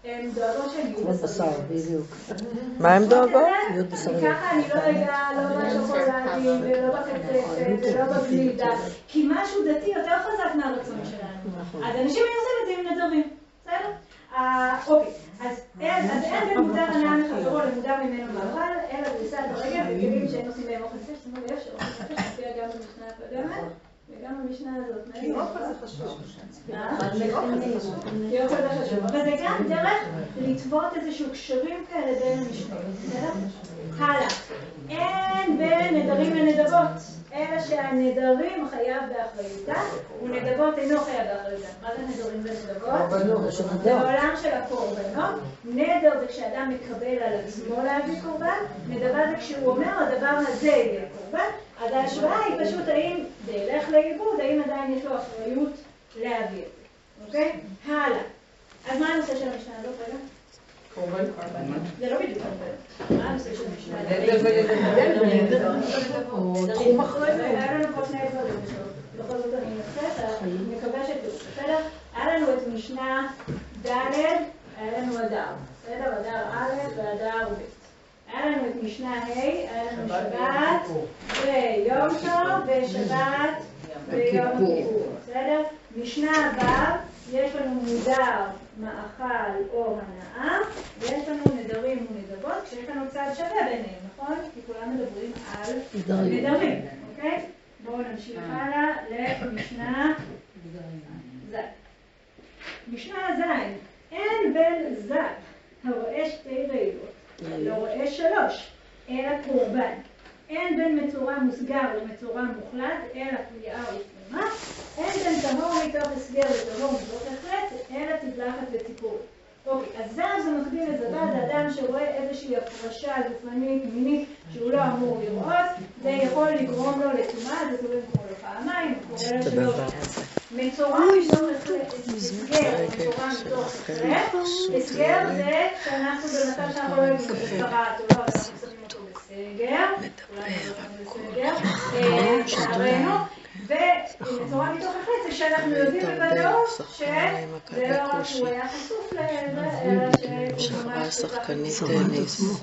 S1: הן דואגות שהן יהיו
S10: כמו בשר. בדיוק.
S3: מה הן דואגות?
S10: להיות בשריות.
S1: ככה אני לא אגע, לא בשוקולדים, ולא בקצפת, ולא בגלידה, כי משהו דתי יותר חזק מהרצון שלנו. אז אנשים היו עושים את זה עם נדרים, בסדר? אה, אוקיי, אז אין אז אין בין מודר הנאה מחברו למודר ממנו מאכל, אלא דריסת הרגל וכלים שאין עושים בהם אוכל נפש, שימו לב שאוכל נפש מופיע גם במשנה הקודמת וגם במשנה הזאת. כי אוכל זה חשוב. כי אוכל זה חשוב, אבל זה גם דרך לטוות איזשהו קשרים כאלה בין בסדר? הלאה. אין בין נדרים לנדבות, אלא שהנדרים חייב באחריותה, ונדבות אינו חייב באחריותה. מה זה נדרים ונדבות? זה העולם של הקורבנות. נדר זה כשאדם מקבל על עצמו להביא קורבן, נדבה זה כשהוא אומר הדבר הזה יהיה קורבן, אז ההשוואה היא פשוט האם זה ילך לאיבוד, האם עדיין יש לו אחריות להביא את זה, אוקיי? הלאה. אז מה הנושא של המשנה הזאת רגע?
S4: קורבן.
S1: זה לא בדיוק קורבן. מה הנושא של המשנה
S4: או תחום אחריות.
S1: היה לנו פה שני דברים, בכל זאת אני אנסה, אני מקווה שתראו, בסדר? היה לנו את משנה ד', היה לנו אדר, בסדר? אדר א' ואדר ב'. היה לנו את משנה ה', היה לנו שבת ויום טוב ושבת ויום כיפור, בסדר? משנה ו', יש לנו מודר, מאכל או הנאה, ויש לנו נדרים ונדבות, כשיש לנו צד שווה ביניהם, נכון? כי כולם מדברים על
S10: נדרים.
S1: נדרים, אוקיי? בואו נמשיך הלאה למשנה ז'. משנה ז', אין בן ז' הרואה שתי רעילות, לא רואה שלוש, אלא קורבן. אין בין מצורע מוסגר למצורע מוחלט, אלא פליאה ופנימה. אין בין טהור מתוך הסגר לטהור מתוך החלט, אלא תדלחת וציפור. אוקיי, אז זר זה מקביל לזבה, זה אדם שרואה איזושהי הפרשה גופנית, מינית, שהוא לא אמור לראות, זה יכול לגרום לו לטומאה, זה קורה לו פעמיים, קורה לו שלוש. מצורע מתוך הסגר, מצורע מתוך החלט, הסגר זה שאנחנו במצב שאנחנו לא יודעים צרעת או לא, אנחנו שמים אותו בסגר, אולי אנחנו בסגר, אה, לצערנו, ומצורע מתוך החלט זה שאנחנו יודעים בוודאות שזה לא רק שהוא היה חשוף לזה, אלא שהוא ממש חשוף.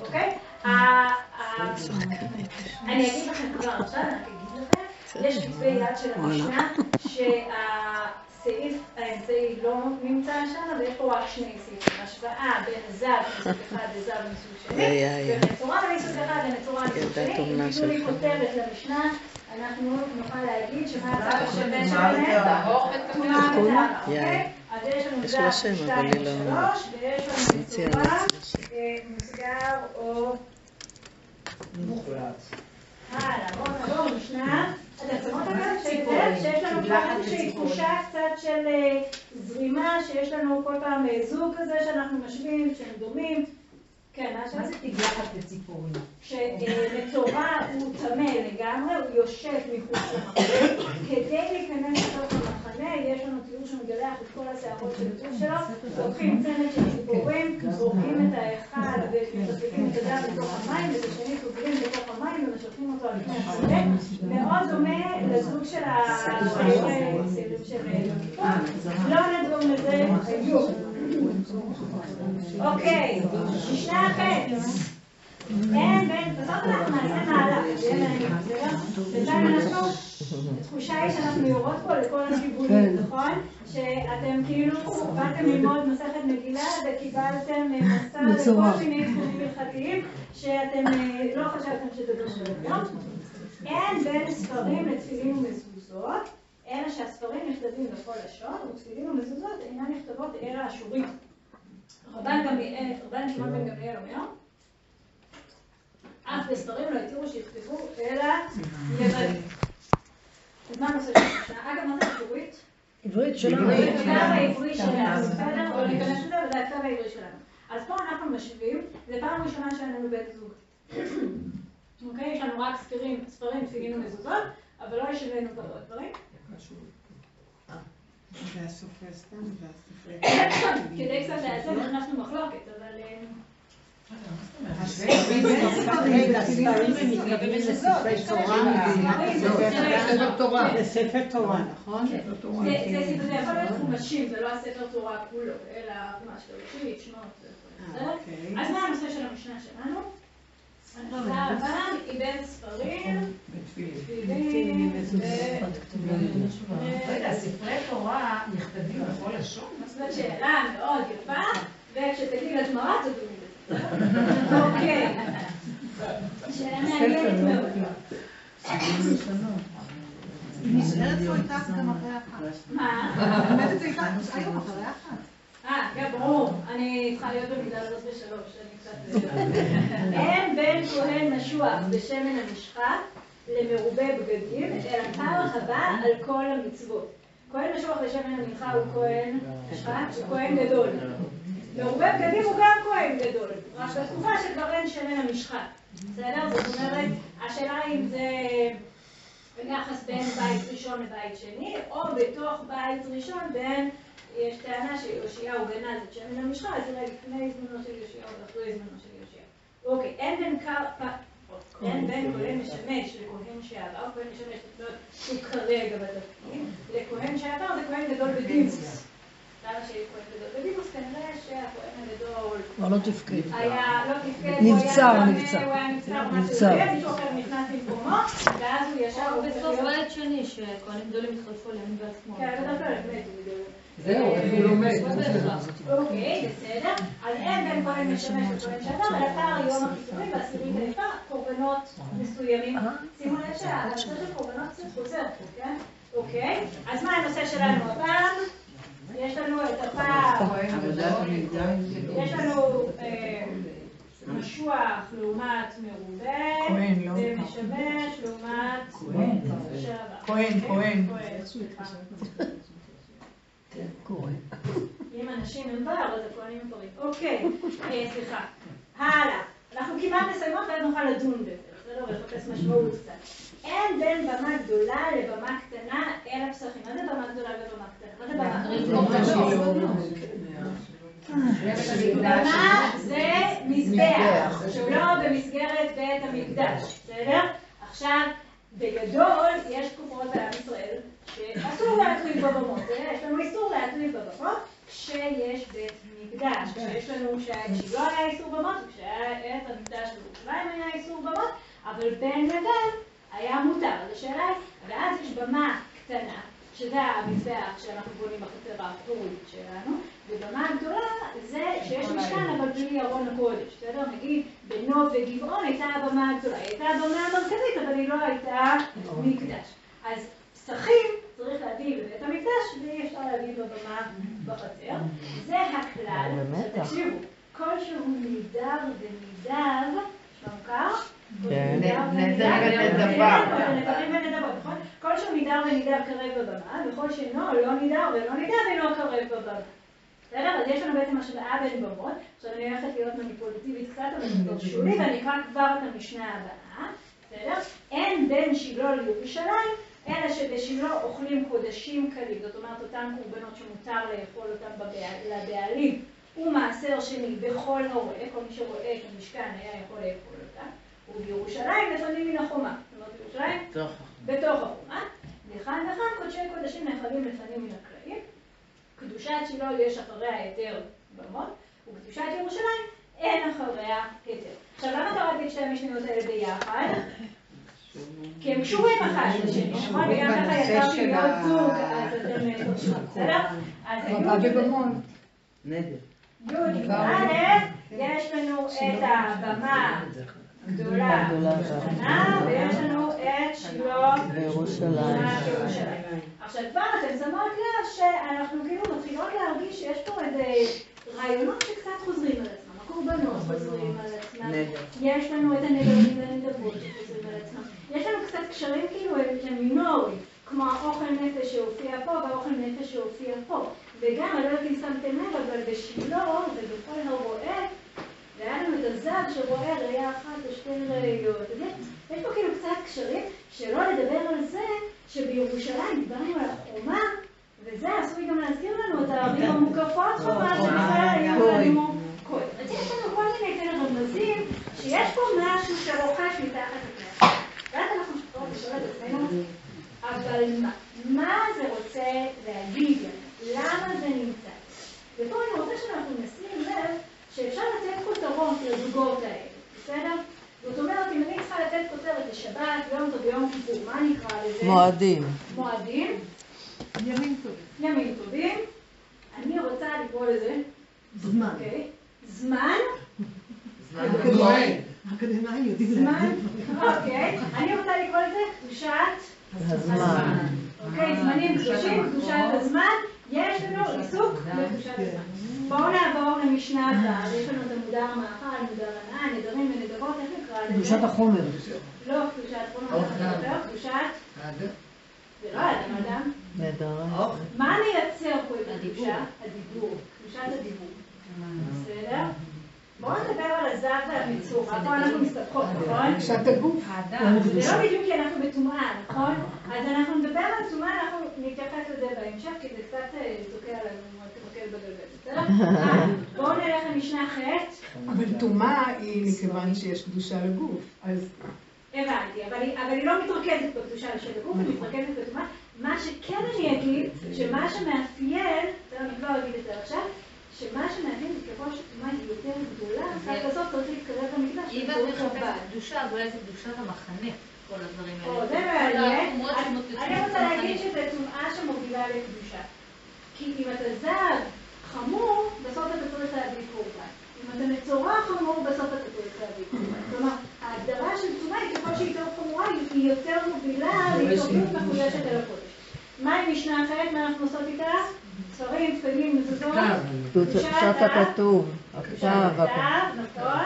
S1: אוקיי? אני אגיד לכם כבר עכשיו, אני אגיד לכם, יש כתבי יד של המשנה, שהסעיף האמצעי לא נמצא שם, ויש פה רק שני סעיפים, השוואה בין זב מסוג אחד לזב מסוג שני. ומצורע מסוג אחד למצורע מסוג שני, לי. כותרת למשנה, אנחנו נוכל להגיד שמה הצד השווה שלהם,
S3: יאי.
S1: אוקיי? אז יש לנו
S3: היא לא-
S1: ושלוש, ויש לנו
S3: שם.
S1: אה, מוסגר או
S6: מוחלט.
S1: הלאה, בואו נעבור למשנה. אתם שמות שיש לנו כבר איזושהי תחושה קצת של אה, זרימה, שיש לנו כל פעם אה, זוג כזה שאנחנו משווים, שהם דומים. כן, שם?
S2: זה תגלחת וציפורים?
S1: שמצורע הוא טמא לגמרי, הוא יושב מחוץ למחנה. כדי להיכנס לתוך המחנה, יש לנו תיאור שמגלח את כל השערות של הגוף שלו, לוקחים צמד של ציפורים, זורקים את האחד ומשפטים את הדם לתוך המים, ואת השני סוגרים לתוך המים ומשלחים אותו על פני השדה. מאוד דומה לזוג של החיילים של יום כיפור. לא נדון לזה היום. אוקיי, משנה אחרת. אין בין, בסוף אנחנו נעשה מהלך, זה יהיה מעניין, בסדר? בינתיים אנחנו, התחושה היא שאנחנו יורות פה לכל הכיוונים, נכון? שאתם כאילו באתם ללמוד מסכת מגילה וקיבלתם אה, מסע. לכל מיני תחומים הלכתיים שאתם אה, לא חשבתם שזה קשור היום. אין בין ספרים לתפילין ומזוזות, אלא שהספרים נכתבים בכל לשון, ותפילין ומזוזות אינן נכתבות אלא אשורית. רבן גמליאל, רבן שמעון בן גמליאל אומר, אף בספרים לא התירו שיכתבו אלא לבנים. אז מה הנושא של? אגב, מה זה אשורית?
S10: עברית שלנו.
S1: זה הכתב העברי שלנו, בסדר? לא ניכנס לזה, אבל זה הכתב העברי שלנו. אז פה אנחנו משווים, זה פעם ראשונה שאין לנו בית זוג. אוקיי? יש לנו רק ספרים, ספרים, תפילין ומזוזות, אבל לא פה עוד דברים.
S4: והסופר סתם, והסופר...
S1: כדי קצת לאזן הכנסנו מחלוקת, אבל... אה,
S4: תורה. זה ספר תורה, נכון?
S1: זה זה- זה יכול להיות חומשים, זה לא הספר תורה כולו, אלא חומש תלושית, שמות, בסדר?
S4: אוקיי.
S1: אז מה הנושא של המשנה שלנו? היא בין ספרים,
S2: רגע, ספרי תורה נכתבים בכל לשון?
S1: זאת שאלה מאוד יפה, וכשתגיעי לגמרא בזה. אוקיי. שאלה מעניינת מאוד.
S4: נשארת פה איתך גם אחרי אחת.
S1: מה?
S4: עומדת איתך היום אחרי אחת.
S1: אה, כן. אני. אין בן כהן משוח בשמן המשחה למרובה בגדים, אלא פעם הבא על כל המצוות. כהן משוח בשמן המנחה הוא כהן משחת, הוא כהן גדול. מרובה בגדים הוא גם כהן גדול, רק בתקופה שכבר אין שמן המשחה. בסדר? זאת אומרת, השאלה אם זה ביחס בין בית ראשון לבית שני, או בתוך בית ראשון בין, יש טענה שיאשיהו גנז את שמן המשחה, אז נראה לפני זמנו של יאשיהו ואחרי זמנו של יאשיהו. אוקיי, אין בין קר... אין בין כהן משמש לכהן שעבר, כהן משמש אומרת שהוא כרגע בתפקיד, לכהן שעבר זה כהן גדול בדימוס. למה שיהיה כהן גדול בדימוס? כנראה שהכהן הגדול
S10: כבר לא תפקד.
S1: היה, לא תפקד,
S10: נבצר,
S1: הוא היה
S10: נבצר.
S1: הוא היה נבצר,
S10: נבצר.
S1: מישהו אחר נכנס במקומו, ואז הוא ישר הוא
S8: בסוף בית שני, שכהנים גדולים התחלפו לימין ועל שמאל.
S1: כן, בדרך כלל הם מתו בגלל
S10: זהו, הוא לומד.
S8: לא.
S1: אוקיי, בסדר. אז אין בין כהן משמש לכהן לאחר יום הכיפורים והעשירית היפה, קורבנות מסוימים. שימו לב שהנושא של קורבנות קצת חוזר פה, כן? אוקיי, אז מה הנושא שלנו הפעם? יש לנו את
S6: עבודת המקדש.
S1: יש לנו אה, משוח לעומת מרובה,
S4: לא?
S1: ומשמש לעומת
S4: כהן. כהן.
S10: קורה.
S1: אם אנשים הם בר, אז הכהנים הם פרים. אוקיי, אה, סליחה. הלאה. אנחנו כמעט מסיימות ואז נוכל לדון בזה, בסדר? ולחפש משמעות קצת. אין בין במה גדולה לבמה קטנה אלא פסחים. מה זה במה גדולה ובמה קטנה? מה זה במה? במה זה מזבח, שהוא לא במסגרת בית המקדש, בסדר? עכשיו, בגדול, יש תקופות בעם ישראל שאסור להטריד בבמות, בסדר? יש לנו איסור להטריד בבמות כשיש בית מקדש, כשיש לנו כשלא היה איסור במות, וכשהיה את המקדש בירושלים היה איסור במות, אבל בין לבין היה מותר. אז השאלה היא, ואז יש במה קטנה, שזה המזבח שאנחנו בונים בחצר האחורית שלנו, ובמה גדולה זה שיש משכן אבל בלי ארון הקודש, בסדר? נגיד בנוב וגבעון הייתה הבמה הגדולה, היא הייתה הבמה המרכזית אבל היא לא הייתה מקדש. אז פסחים צריך להביא בבית המקדש ואי אפשר להביא בבמה בחצר. זה הכלל. תקשיבו, כל שהוא נידר ונידב, נשמע מוכר?
S3: כן.
S6: נדר ונדבה.
S1: נכון? כל שהוא נידר ונידב קרב בבמה, וכל שאינו לא נידר ולא נידב אינו קרב בבמה. בסדר? אז יש לנו בעצם השוואה בין במות. עכשיו אני הולכת להיות מניפולטיבית קצת, אבל תרשו לי, ואני אקרא כבר את המשנה הבאה. בסדר? אין בין שילה לירושלים, אלא שבשילה אוכלים קודשים קלים. זאת אומרת, אותם קורבנות שמותר לאכול אותם לבעלים. ומעשר שני בכל הרואה, כל מי שרואה את המשכן היה יכול לאכול אותה. ובירושלים לפנים מן החומה. זאת אומרת, בירושלים
S6: טוב.
S1: בתוך החומה, וכאן וכאן קודשי קודשים נאכלים לפנים מן הכללים. קדושת שילה יש אחריה היתר במות, וקדושת ירושלים אין אחריה היתר. עכשיו למה קראתי את שתי המשניות האלה ביחד? כי הם קשורים אחד לשני, נכון? וגם ככה יצרתי מאוד זוג, אז אתם תרשמו, בסדר? אז
S10: רבה בבמון.
S6: נדר.
S1: י' א', יש לנו את הבמה הגדולה ויש לנו את שילה
S3: בירושלים.
S1: עכשיו כבר אתם שמות לב שאנחנו כאילו מתחילות להרגיש שיש פה איזה רעיונות שקצת חוזרים על עצמם, הקורבנות חוזרים על עצמם. יש לנו את הנדרים והנדבות שחוזרים על עצמם, יש לנו קצת קשרים כאילו שהם מינוריים, כמו האוכל נפש שהופיע פה והאוכל נפש שהופיע פה, וגם, אני לא יודעת אם שמתם לב, אבל בשילה ובכל הרואה, והיה לנו את הזר שרואה ראייה אחת או שתי ראיות. אז יש- יש פה כאילו קצת קשרים, שלא לדבר על זה שבירושלים דיברנו על החומה, וזה עשוי גם להזכיר לנו את הערים המוקפות חומה שבכלל היו לנו כהן. אז יש לנו כל מיני כאלה רמזים שיש פה משהו שרוכש מתחת לפני ואז אנחנו צריכות לשאול את עצמנו, אבל מה? מה זה רוצה להגיד לנו? למה זה נמצא? ופה אני רוצה שאנחנו נשים לב שאפשר לתת כותרות לזוגות האלה, בסדר? זאת אומרת, אם אני צריכה לתת כותרת לשבת, יום טוב ויום כיפור, מה אני אקרא לזה?
S3: מועדים.
S1: מועדים,
S4: ימים טובים.
S1: ימים טובים. אני רוצה לקרוא לזה,
S4: זמן.
S1: אוקיי? זמן,
S4: האקדמאים יודעים
S1: זמן,
S4: להגיד.
S1: אוקיי. אני רוצה לקרוא לזה קדושת
S3: הזמן.
S1: אוקיי, זמנים קדושים, קדושת הזמן, יש לנו עיסוק בקדושת הזמן. בואו נעבור למשנה הבאה, יש לנו את המודר מאכל, מודר הנאה, נדרים ונדרות, איך נקרא לזה?
S10: קדושת החומר.
S1: לא קדושת חומר, קדושת, זה לא אדם אדם.
S3: נדרים.
S1: מה מייצר פה את הקדושה? הדיבור, קדושת הדיבור. בסדר? בואו נדבר על הזב והמצורע, פה אנחנו מסתבכות, נכון?
S4: קדושת הגוף.
S1: זה לא בדיוק כי אנחנו בטומאה, נכון? אז אנחנו נדבר על טומאה, אנחנו נתייחס לזה בהמשך, כי זה קצת אה, תוקע עלינו, תתקל בגלגל, בסדר? אה, בואו נלך למשנה ח',
S4: אבל טומאה היא מכיוון שיש קדושה לגוף. אז
S1: הבנתי, אבל היא- אבל היא לא מתרכזת בקדושה של הגוף, היא מתרכזת בטומאה. מה שכן אני אגיד, שמה שמאפיין, בסדר, אני כבר אגיד את זה עכשיו, שמה שמאפיין זה ככל שטומאה היא יותר גדולה, אז בסוף צריך להתקרב למקדש,
S8: אם
S1: באמצעות
S8: את מחפשת
S1: חב"ד.
S8: קדושה, אז אולי זה קדושת המחנה, כל הדברים האלה.
S1: זה מעניין. אני רוצה. להגיד שזה טומאה שמובילה לקדושה. כי אם אתה זב חמור, בסוף אתה צריך להביא קורבן. אם אתה מצורע חמור, בסוף אתה צריך להביא קורבן. כלומר, ההגדרה של טומאה היא ככל שהיא יותר חמורה, היא- יותר מובילה להתעוררות מחודשת אל הקודש. מה עם משנה אחרת? מה אנחנו עושות איתה? ספרים, תפילין, מזוזות?
S3: קדושת הכתוב, הכתב, הכתב.
S1: הכתב, נכון.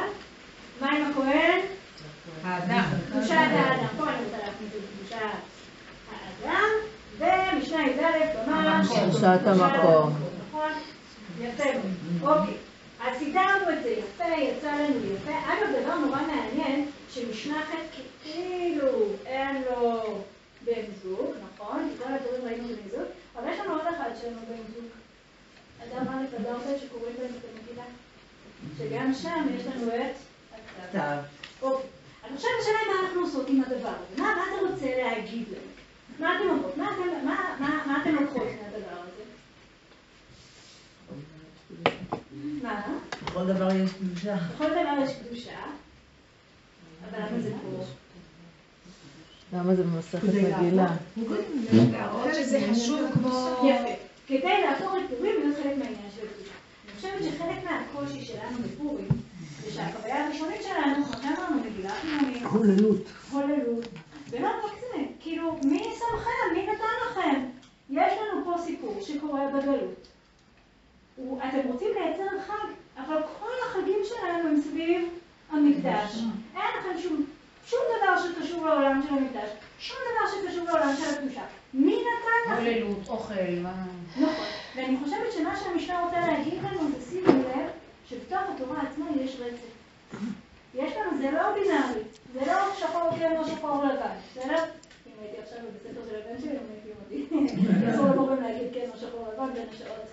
S1: מה עם הכהן?
S2: האדם.
S1: קדושת האדם, פה אני רוצה להכניס את קדושת האדם, ומשנה י"א לומר
S3: קדושת המקום.
S1: יפה. אוקיי, אז סידרנו את זה יפה, יצא לנו יפה. אגב, דבר נורא מעניין, שמשנה כאילו אין לו בן זוג, נכון? כל הדברים ראינו בן זוג, אבל יש לנו עוד אחד שאין לו בן זוג. אדם א' אדם ב' שקוראים להם את המגילה. שגם שם יש לנו את הכתב.
S6: כתב.
S1: אוקיי. אז עכשיו השאלה היא מה אנחנו עושות עם הדבר הזה. מה אתה רוצה להגיד לנו? מה אתם אומרות? מה אתם- לוקחות מהדבר הזה? מה?
S6: בכל דבר יש קדושה.
S1: בכל דבר יש קדושה, אבל למה זה פה?
S3: למה זה במסכת מגילה?
S5: זה חשוב כמו...
S1: יפה. כדי להפוך את פורים להיות חלק מהעניין של הקדושה. אני חושבת שחלק מהקושי שלנו בפורים, זה שהחוויה הראשונית שלנו, כמו שאמרנו, מגילה חילונית,
S10: הוללות.
S1: הוללות. ולא רק זה, כאילו, מי שמכם? מי נתן לכם? יש לנו פה סיפור שקורה בגלות. הוא- אתם רוצים לייצר חג, אבל כל החגים שלנו הם סביב המקדש. אין לכם שום, שום דבר שקשור לעולם של המקדש, שום דבר שקשור לעולם של הקדושה. מי נתן לכם?
S2: הוללות, אוכל, מה...
S1: נכון. ואני חושבת שמה שהמשנה רוצה להגיד לנו זה שימו לב שבתוך התורה עצמה יש רצף. יש לנו, זה לא בינארי, זה לא שחור כן או שחור לבן, בסדר? אם הייתי עכשיו בבית ספר של הבן שלי, הם הייתי אותי. אסור למורים להגיד כן או שחור לבן בין השעות.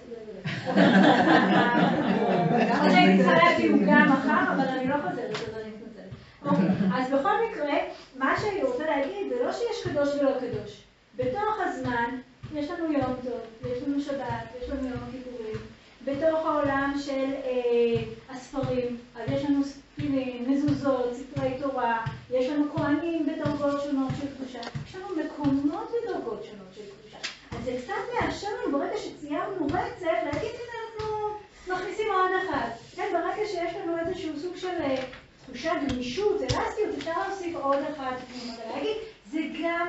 S1: למרות שהייתי צריכה להגיד הוא גם מחר, אבל אני לא חוזרת, אז אני מתנצלת. אוקיי, אז בכל מקרה, מה שאני רוצה להגיד זה לא שיש קדוש ולא קדוש. בתוך הזמן יש לנו יום טוב, יש לנו שבת, יש לנו יום הכיפורים. בתוך העולם של אה, הספרים, אז יש לנו ספינים, מזוזות, ספרי תורה, יש לנו כהנים בדרגות שונות של קדושה, יש לנו מקומות בדרגות שונות של קדושה. אז זה קצת מאפשר לנו ברגע שציירנו רצף, להגיד הנה אנחנו מכניסים עוד אחד. כן, ברגע שיש לנו איזשהו סוג של אה, תחושת גמישות, אלסטיות, אפשר להוסיף עוד אחד פנימה ולהגיד, זה גם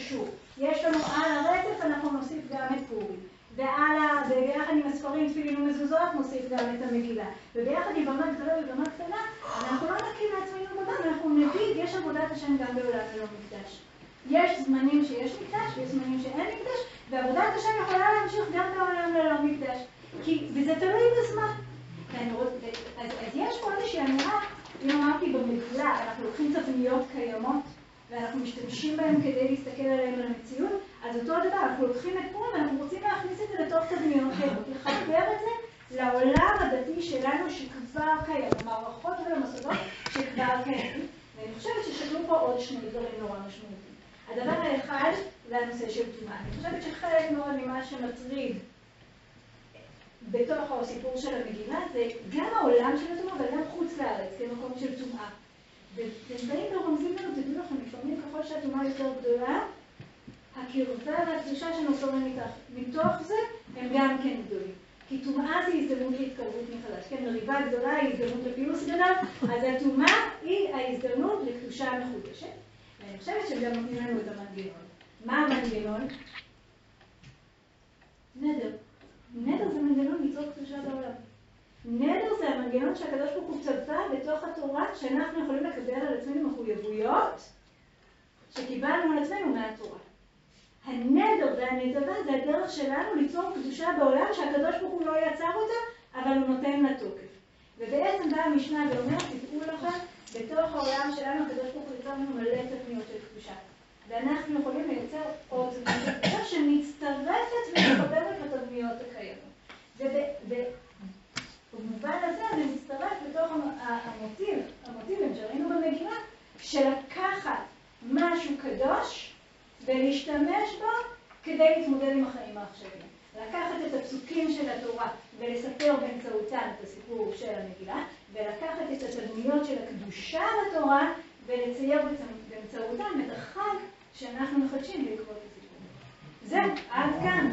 S1: כן קשור. יש לנו על הרצף, אנחנו נוסיף גם את פורים. ועל ה... וביחד עם הספרים תפילין ומזוזות נוסיף גם את המגילה. וביחד עם במה גדולה ובמה קטנה, אנחנו לא נקים לעצמנו במה, אנחנו נגיד, יש עבודת השם גם בעולם ללא מקדש. יש זמנים שיש מקדש ויש זמנים שאין מקדש, ועבודת השם יכולה להמשיך גם בעולם ללא מקדש. כי, וזה תלוי בזמן. ו- אז, אז יש פה איזושהי אמירה, אם אמרתי במגילה, אנחנו לוקחים תבניות קיימות, ואנחנו משתמשים בהן כדי להסתכל עליהן על המציאות, אז אותו דבר, אנחנו לוקחים את פורים ואנחנו רוצים להכניס את זה לתוך תבניות קיימות, לחבר את זה לעולם הדתי שלנו שכבר קיים, למערכות ולמוסדות שכבר קיימים. ואני חושבת ששקלו פה עוד שני דברים נורא משמעותיים. הדבר האחד זה הנושא של טומאה. אני חושבת שחלק מאוד ממה שמטריד בתוך הסיפור של המגילה זה גם העולם של הטומאה, אבל גם חוץ לארץ, כמקום של טומאה. והם באים ורומזים לנו, תדעו לכם, לפעמים ככל שהטומאה יותר גדולה, הקרבה והקדושה שנוצרים מתח- מתוך זה, הם גם כן גדולים. כי טומאה זה הזדמנות להתקרבות מחדש. כן, מריבה גדולה היא הזדמנות לפיוס גדול, אז הטומאה היא ההזדמנות לקדושה מחודשת. ואני חושבת שהם גם נותנים לנו את המנגנון. מה המנגנון? נדר. נדר זה מנגנון ליצור קדושה בעולם. נדר זה המנגנון שהקדוש ברוך הוא צבע בתוך התורה, שאנחנו יכולים לקבל על עצמנו מחויבויות שקיבלנו על עצמנו מהתורה. הנדר והנדבה זה הדרך שלנו ליצור קדושה בעולם שהקדוש ברוך הוא לא יצר אותה, אבל הוא נותן לה תוקף. ובעצם באה המשנה ואומרת, תדעו לכם, בתוך העולם שלנו הקדוש ברוך הוא יצר לנו מלא תבניות של קדושה. ואנחנו יכולים לייצר עוד קדושה שמצטרפת ומחברת לתבניות הקיימות. ובמובן הזה זה מצטרף ה- המוטיב, המוטיבים שראינו במגילה, של לקחת משהו קדוש ולהשתמש בו כדי להתמודד עם החיים העכשוויים. לקחת את הפסוקים של התורה ולספר באמצעותם את הסיפור של המגילה, ולקחת את התדמיות של הקדושה בתורה ולצייר באמצע- באמצעותם את החג שאנחנו מחדשים בעקבות הסיפור. זהו, עד כאן.